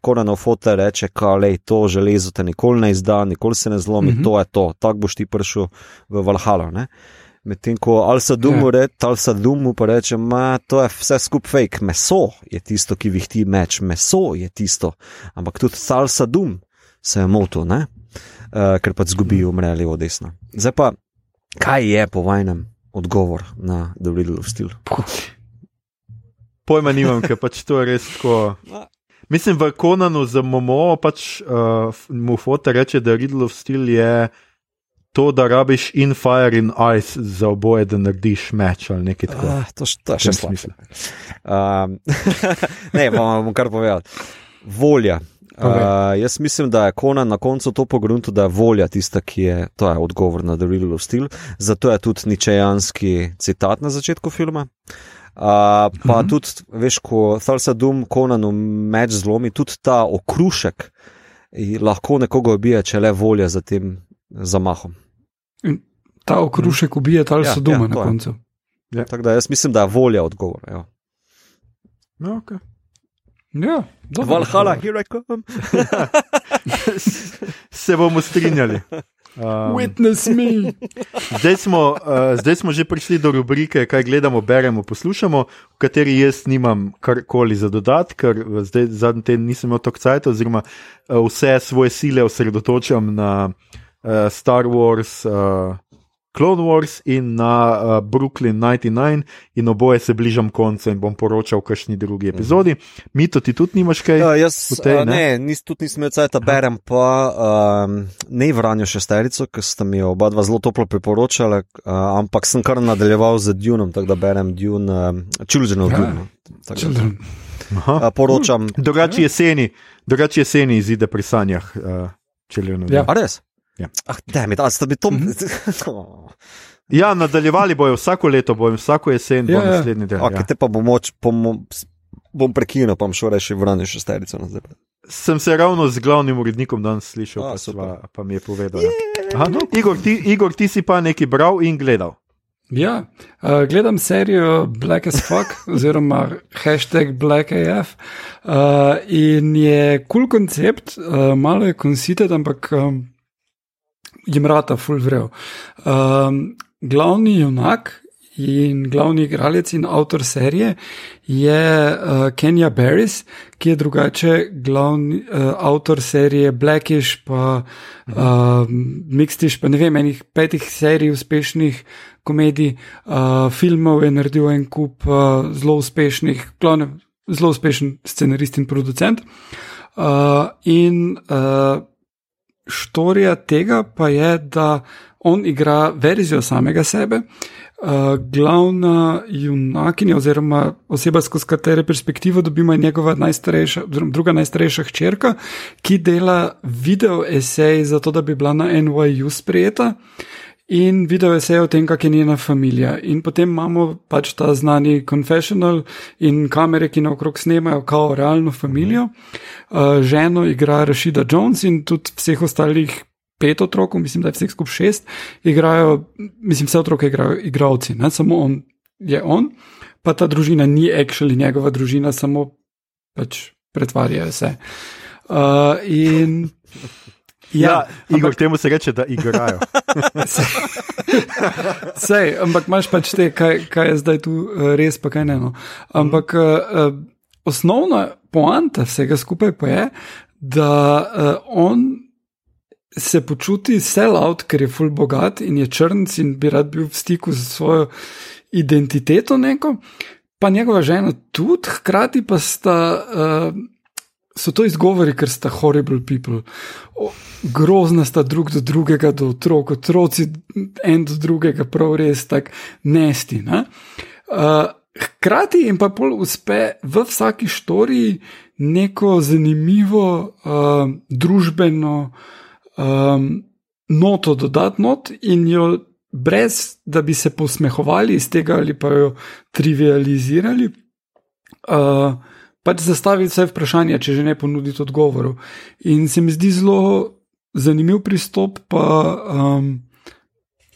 Korenov foto reče, da je to železo te nikoli ne izda, nikoli se ne zlomi, mm -hmm. to je to, tako boš ti prišel v Valhalla. Medtem ko Al-Sadumu yeah. reče, Al-Sadumu pa reče, da je vse skupaj fake, meso je tisto, ki vihti meč, meso je tisto. Ampak tudi Al-Sadum se je motil, uh, ker pa zgubi umre levo desno. Zdaj pa, kaj je po vajnem odgovor na The Riddle of Steel? Pojma nimam, ker pač to je res tako. Mislim, v Konanu za Momo pač uh, mu foto reče, da Riddle of Steel je to, da rabiš in fire in ice za oboje, da narediš meč ali nekaj takega. Uh, to, to še smisel. Um, [laughs] ne, bom kar povedal. Volja. Uh, jaz mislim, da je Kona na koncu to pogrunil, da je volja tista, ki je, to je odgovor na The Real of Steel. Zato je tudi ničejanski citat na začetku filma. Uh, pa uh mhm. -huh. tudi, veš, ko Thalsa Dum Konanu meč zlomi, tudi ta okrušek lahko nekoga ubije, če le volja za tem zamahom. In ta okrušek ubije ali ja, so doma ja, na koncu. Ja. Tako da jaz mislim, da je volja odgovor. Ja. No, okay. Ja, Valhalla, here I come. [laughs] Se bomo strinjali. Um, Witness me. Zdaj smo, uh, zdaj smo že prišli do rubrike, kaj gledamo, beremo, poslušamo, v kateri jaz nimam karkoli za dodati, ker zdaj zadnji teden nisem imel toliko časa, oziroma uh, vse svoje sile osredotočam na uh, Star Wars, uh, Clone Wars in na uh, Brooklyn 99, in oboje se bližam koncu in bom poročal v kakšni drugi mhm. epizodi. Mi to ti tudi nimaš kaj? Ja, jaz tej, ne, ne nis, tudi nisem imel cajt, berem pa um, ne vranjo šesterico, ker ste mi oba dva zelo toplo priporočali, uh, ampak sem kar nadaljeval z Dunom, tako da berem Dune, uh, Children of Dune. No, uh, poročam. Drugače jeseni, drugač jeseni izide pri sanjah. Uh, Children of ja. Dune. Ja, res. Ja. Ah, da, mi da, bi to. Mm -hmm. [laughs] ja, nadaljevali bojo vsako leto, bojo vsako jesen, ja, bo ja. naslednji del. Okay, ja. Te pa bom, moč, bom, bom prekinil, pa bom šel reči vrniti šesterico nazaj. Sem se ravno z glavnim urednikom danes slišal, A, pa, sva, pa mi je povedal. Ja. Aha, no, Igor, ti, Igor, ti si pa nekaj bral in gledal. Ja, uh, gledam serijo Black as Fuck, [laughs] oziroma hashtag BlackAF. Uh, in je kul cool koncept, uh, malo je konsitet, ampak um, jim rata full vrev. Um, glavni junak in glavni igralec in avtor serije je uh, Kenya Barris, ki je drugače glavni uh, avtor serije Blackish, pa uh, Mixtish, pa ne vem, enih petih serij uspešnih komedij, uh, filmov je naredil en kup uh, zelo uspešnih, glavne, zelo uspešen scenarist in producent. Uh, in uh, štorija tega pa je, da on igra verzijo samega sebe. Uh, glavna junakinja, oziroma oseba, skozi katero perspektivo dobimo, je njegova najstarejša, oziroma druga najstarejša hčerka, ki dela video esej za to, da bi bila na NYU sprejeta. In video esej o tem, kak je njena družina. In potem imamo pač ta znani confessional in kamere, ki naokrog snemajo kao realno družino. Uh, ženo igra Rashida Jones in tudi vseh ostalih pet otrok, mislim, da je vseh skupaj šest, igrajo, mislim, vse otroke igrajo igravci, ne samo on je on, pa ta družina ni actually njegova družina, samo pač pretvarjajo se. Uh, in. Ja, ja ampak temu se reče, da igrajo. [laughs] Sej, ampak imaš pač te, kaj, kaj je zdaj tu eh, res, pa kaj ne. No. Ampak uh, osnovna poanta vsega skupaj pa je, da uh, on se počuti sell-out, ker je full bogat in je črnc in bi rad bil v stiku z svojo identiteto neko, pa njegova žena tudi, hkrati pa sta. Uh, So to izgovori, ker sta horrible people. O, grozna sta drug do drugega, do otrok, otroci en do drugega, prav res tako nesti. Ne? Uh, hkrati jim pa pol uspe v vsaki štoriji neko zanimivo uh, družbeno um, noto dodati not in jo, brez da bi se posmehovali iz tega ali pa jo trivializirali, uh, pač zastaviti vse vprašanja, če že ne ponuditi odgovorov. In se mi zdi zelo zanimiv pristop, pa um,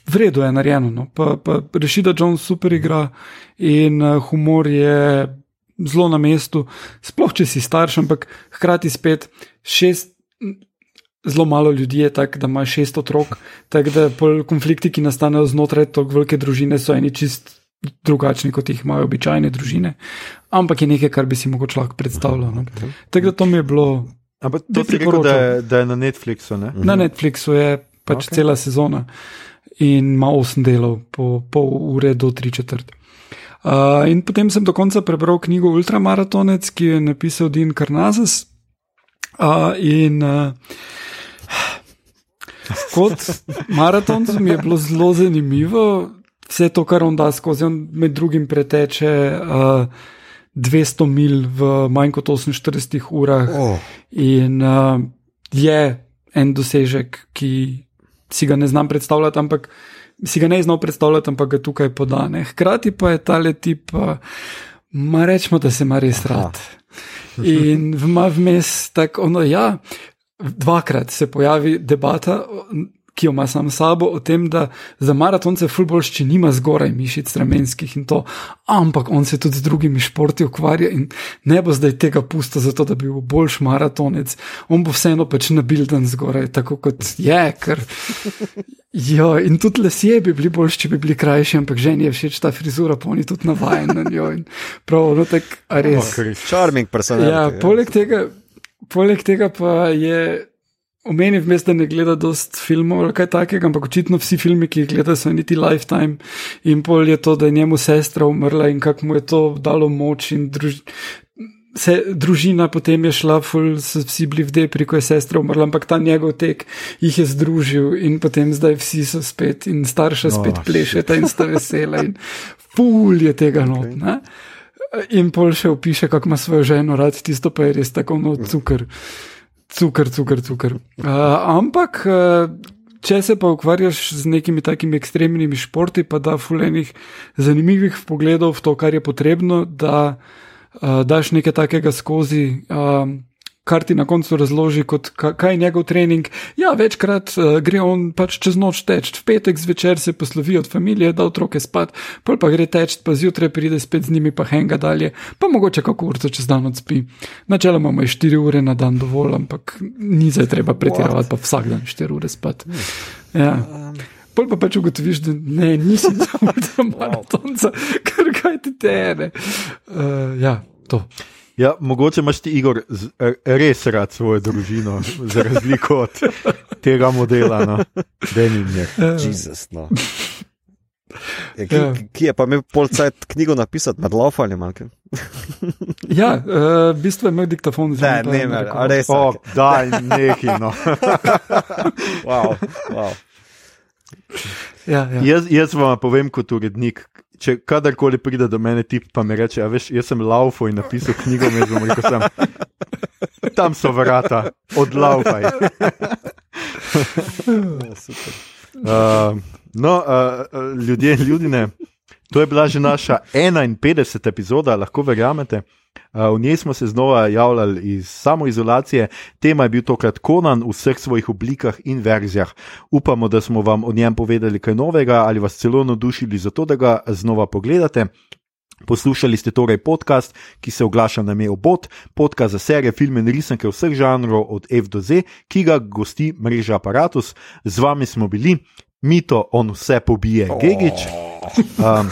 vredno je narejeno. No? Pa, pa rešida Jones super igra in uh, humor je zelo na mestu, sploh če si starš, ampak hkrati spet šest. Zelo malo ljudi je tako, da ima šest otrok, tako da konflikti, ki nastanejo znotraj tako velike družine, so eni čist drugačni, kot jih imajo običajne družine. Ampak je nekaj, kar bi si mogoče lahko predstavljal. No. Tako da to mi je bilo. Ampak to ti rekel, da je, da je na Netflixu. Ne? Na Netflixu je pač okay. cela sezona in ima osem delov, po pol ure do tri četrt. Uh, in potem sem do konca prebral knjigo Ultramaratonec, ki je napisal Dean Karnazes. Uh, in uh, kot maratoncu mi je bilo zelo zanimivo, vse to, kar on da skozi, on med drugim preteče uh, 200 mil v manj kot 48 urah. Oh. In uh, je en dosežek, ki si ga ne znam predstavljati, ampak si ga ne znam predstavljati, ampak ga tukaj podane. Hkrati pa je ta tip, uh, ma rečemo, da se ima res rad. In vmes, tako ono, ja. Dvakrat se pojavi debata ki jo ima sam sabo, o tem, da za maratonce fulboljš, če nima zgoraj mišic ramenskih in to, ampak on se tudi z drugimi športi ukvarja in ne bo zdaj tega pusto, zato da bi bil boljš maratonec, on bo vseeno pač nabilden zgoraj, tako kot je, ker. [laughs] Jo, in tudi lesje bi bili boljši, če bi bili krajši, ampak že ni všeč ta frizura, pa oni tudi navajen na njo. Prav, no, tak, res. Charming personality. Ja, poleg tega, poleg tega pa je. Omenim, vmes, da ne gleda dost filmov ali kaj takega, ampak očitno vsi filmi, ki jih gleda, so niti lifetime. In pol je to, da je njemu sestra umrla in kako mu je to dalo moč. Druž... Se, družina potem je šla, ful, so vsi bili v depri, ko je sestra umrla, ampak ta njegov tek jih je združil in potem zdaj vsi so spet in starša no, spet plešeta in sta vesela in ful je tega not. Okay. In pol še opiše, kako ima svojo ženo rad, tisto pa je res tako no cukr. Mm. Cukor, cukor, cukor. Uh, ampak, uh, če se pa ukvarjaš z nekimi takimi ekstremnimi športi, pa da fulejnih zanimivih pogledov v to, kar je potrebno, da uh, daš nekaj takega skozi. Uh, kar ti na koncu razloži, kot, kaj je njegov trening. Ja, večkrat uh, gre on pač čez noč teč, v petek zvečer se poslovi od družine, da otroke spat, pol pa gre teč, pa zjutraj pride spet z njimi, pa henga dalje, pa mogoče kako urco čez dan odspi. Načeloma ima 4 ure na dan dovolj, ampak ni zdaj treba pretiravati, pa vsak dan 4 ure spat. Ja. Pol pa pač ugotoviš, da ne, nisi [laughs] samo tam maratonca, kar kaj ti tebe. Uh, ja, to. Ja, mogoče imaš ti, Igor, z, res rad svojo družino, za razliko od tega modela. No. Jezus, no. Ja, ki, ja. ki je pa imel polcajt knjigo napisati med laufanjem? ja, uh, v bistvu je imel diktafon za vse. Ne, ne, ne, res. Oh, daj, nekaj. No. [laughs] wow, wow. Ja, ja. Jaz, jaz vam povem kot urednik, če kadarkoli pride do mene, ti pa mi reče, veš, jaz sem laufo in napisal knjigo, in bom rekel, sem, tam so vrata, odlaufaj. uh, [laughs] no, uh, ljudje in ljudje, to je bila že naša 51. epizoda, lahko verjamete. V njej smo se znova javljali iz samoizolacije, tema je bil tokrat Konan v vseh svojih oblikah in verzijah. Upamo, da smo vam o njem povedali kaj novega ali vas celo navdušili za to, da ga znova pogledate. Poslušali ste torej podcast, ki se oglaša na ime Obot, podcast za serije, filme in risanke vseh žanrov od F do Z, ki ga gosti mreža Apparatus. Z vami smo bili, mito on vse pobije, Gigič. Um,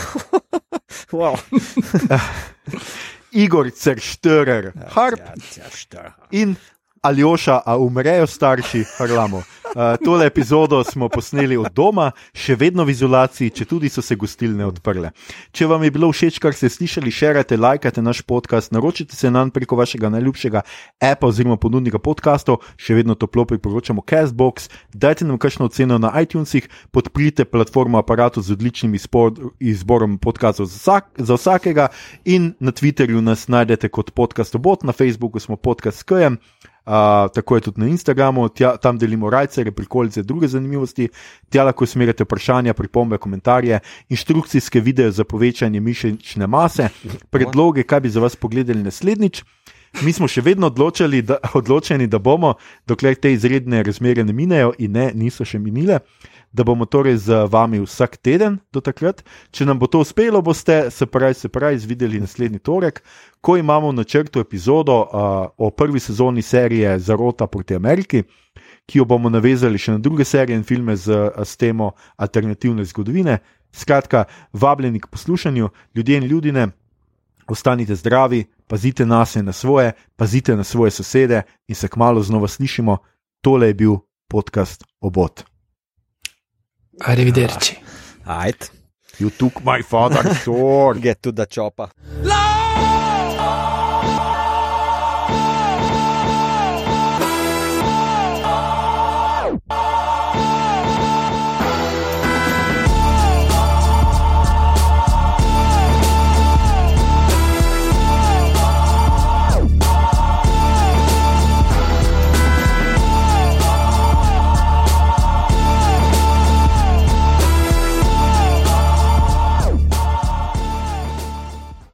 [laughs] wow. [laughs] Igor Ceršterer, ja, Harp ja, in Aljoša, a umrejo starši, harlamo. Uh, tole epizodo smo posneli od doma, še vedno v izolaciji, če tudi so se gostilne odprle. Če vam je bilo všeč, kar ste slišali, širite, lajkajte naš podcast, naročite se nam preko vašega najljubšega appa oziroma ponudnika podkastov, še vedno toplo priporočamo Castbox, dajte nam kakšno oceno na iTunesih, podprite platformo aparatu z odličnim izborom podkastov za, vsak, za vsakega in na Twitterju nas najdete kot podcast obot, na Facebooku smo podcast Skijem. Uh, tako je tudi na Instagramu, tja, tam delimo rajce, prikolice, druge zanimivosti. Tja lahko usmerjate vprašanja, pripombe, komentarje, inštrukcijske videe za povečanje mišične mase, predloge, kaj bi za vas pogledali naslednjič. Mi smo še vedno da, odločeni, da bomo, dokler te izredne razmere ne minejo, in ne, niso še minile, da bomo torej z vami vsak teden do takrat. Če nam bo to uspelo, boste se pravi, se pravi, izvideli naslednji torek, ko imamo v načrtu epizodo uh, o prvi sezoni serije Zarota proti Ameriki. Ki jo bomo navezali še na druge serije in filme z, z temo alternativne zgodovine. Skratka, vabljeni k poslušanju, ljudje in ljudje, ostanite zdravi, pazite na sebe, na svoje, pazite na svoje sosede in se kmalo znova slišimo. Tole je bil podcast Obot. Arrivederci. Ajde. You took my father's [laughs] sword. Get to the chopper. La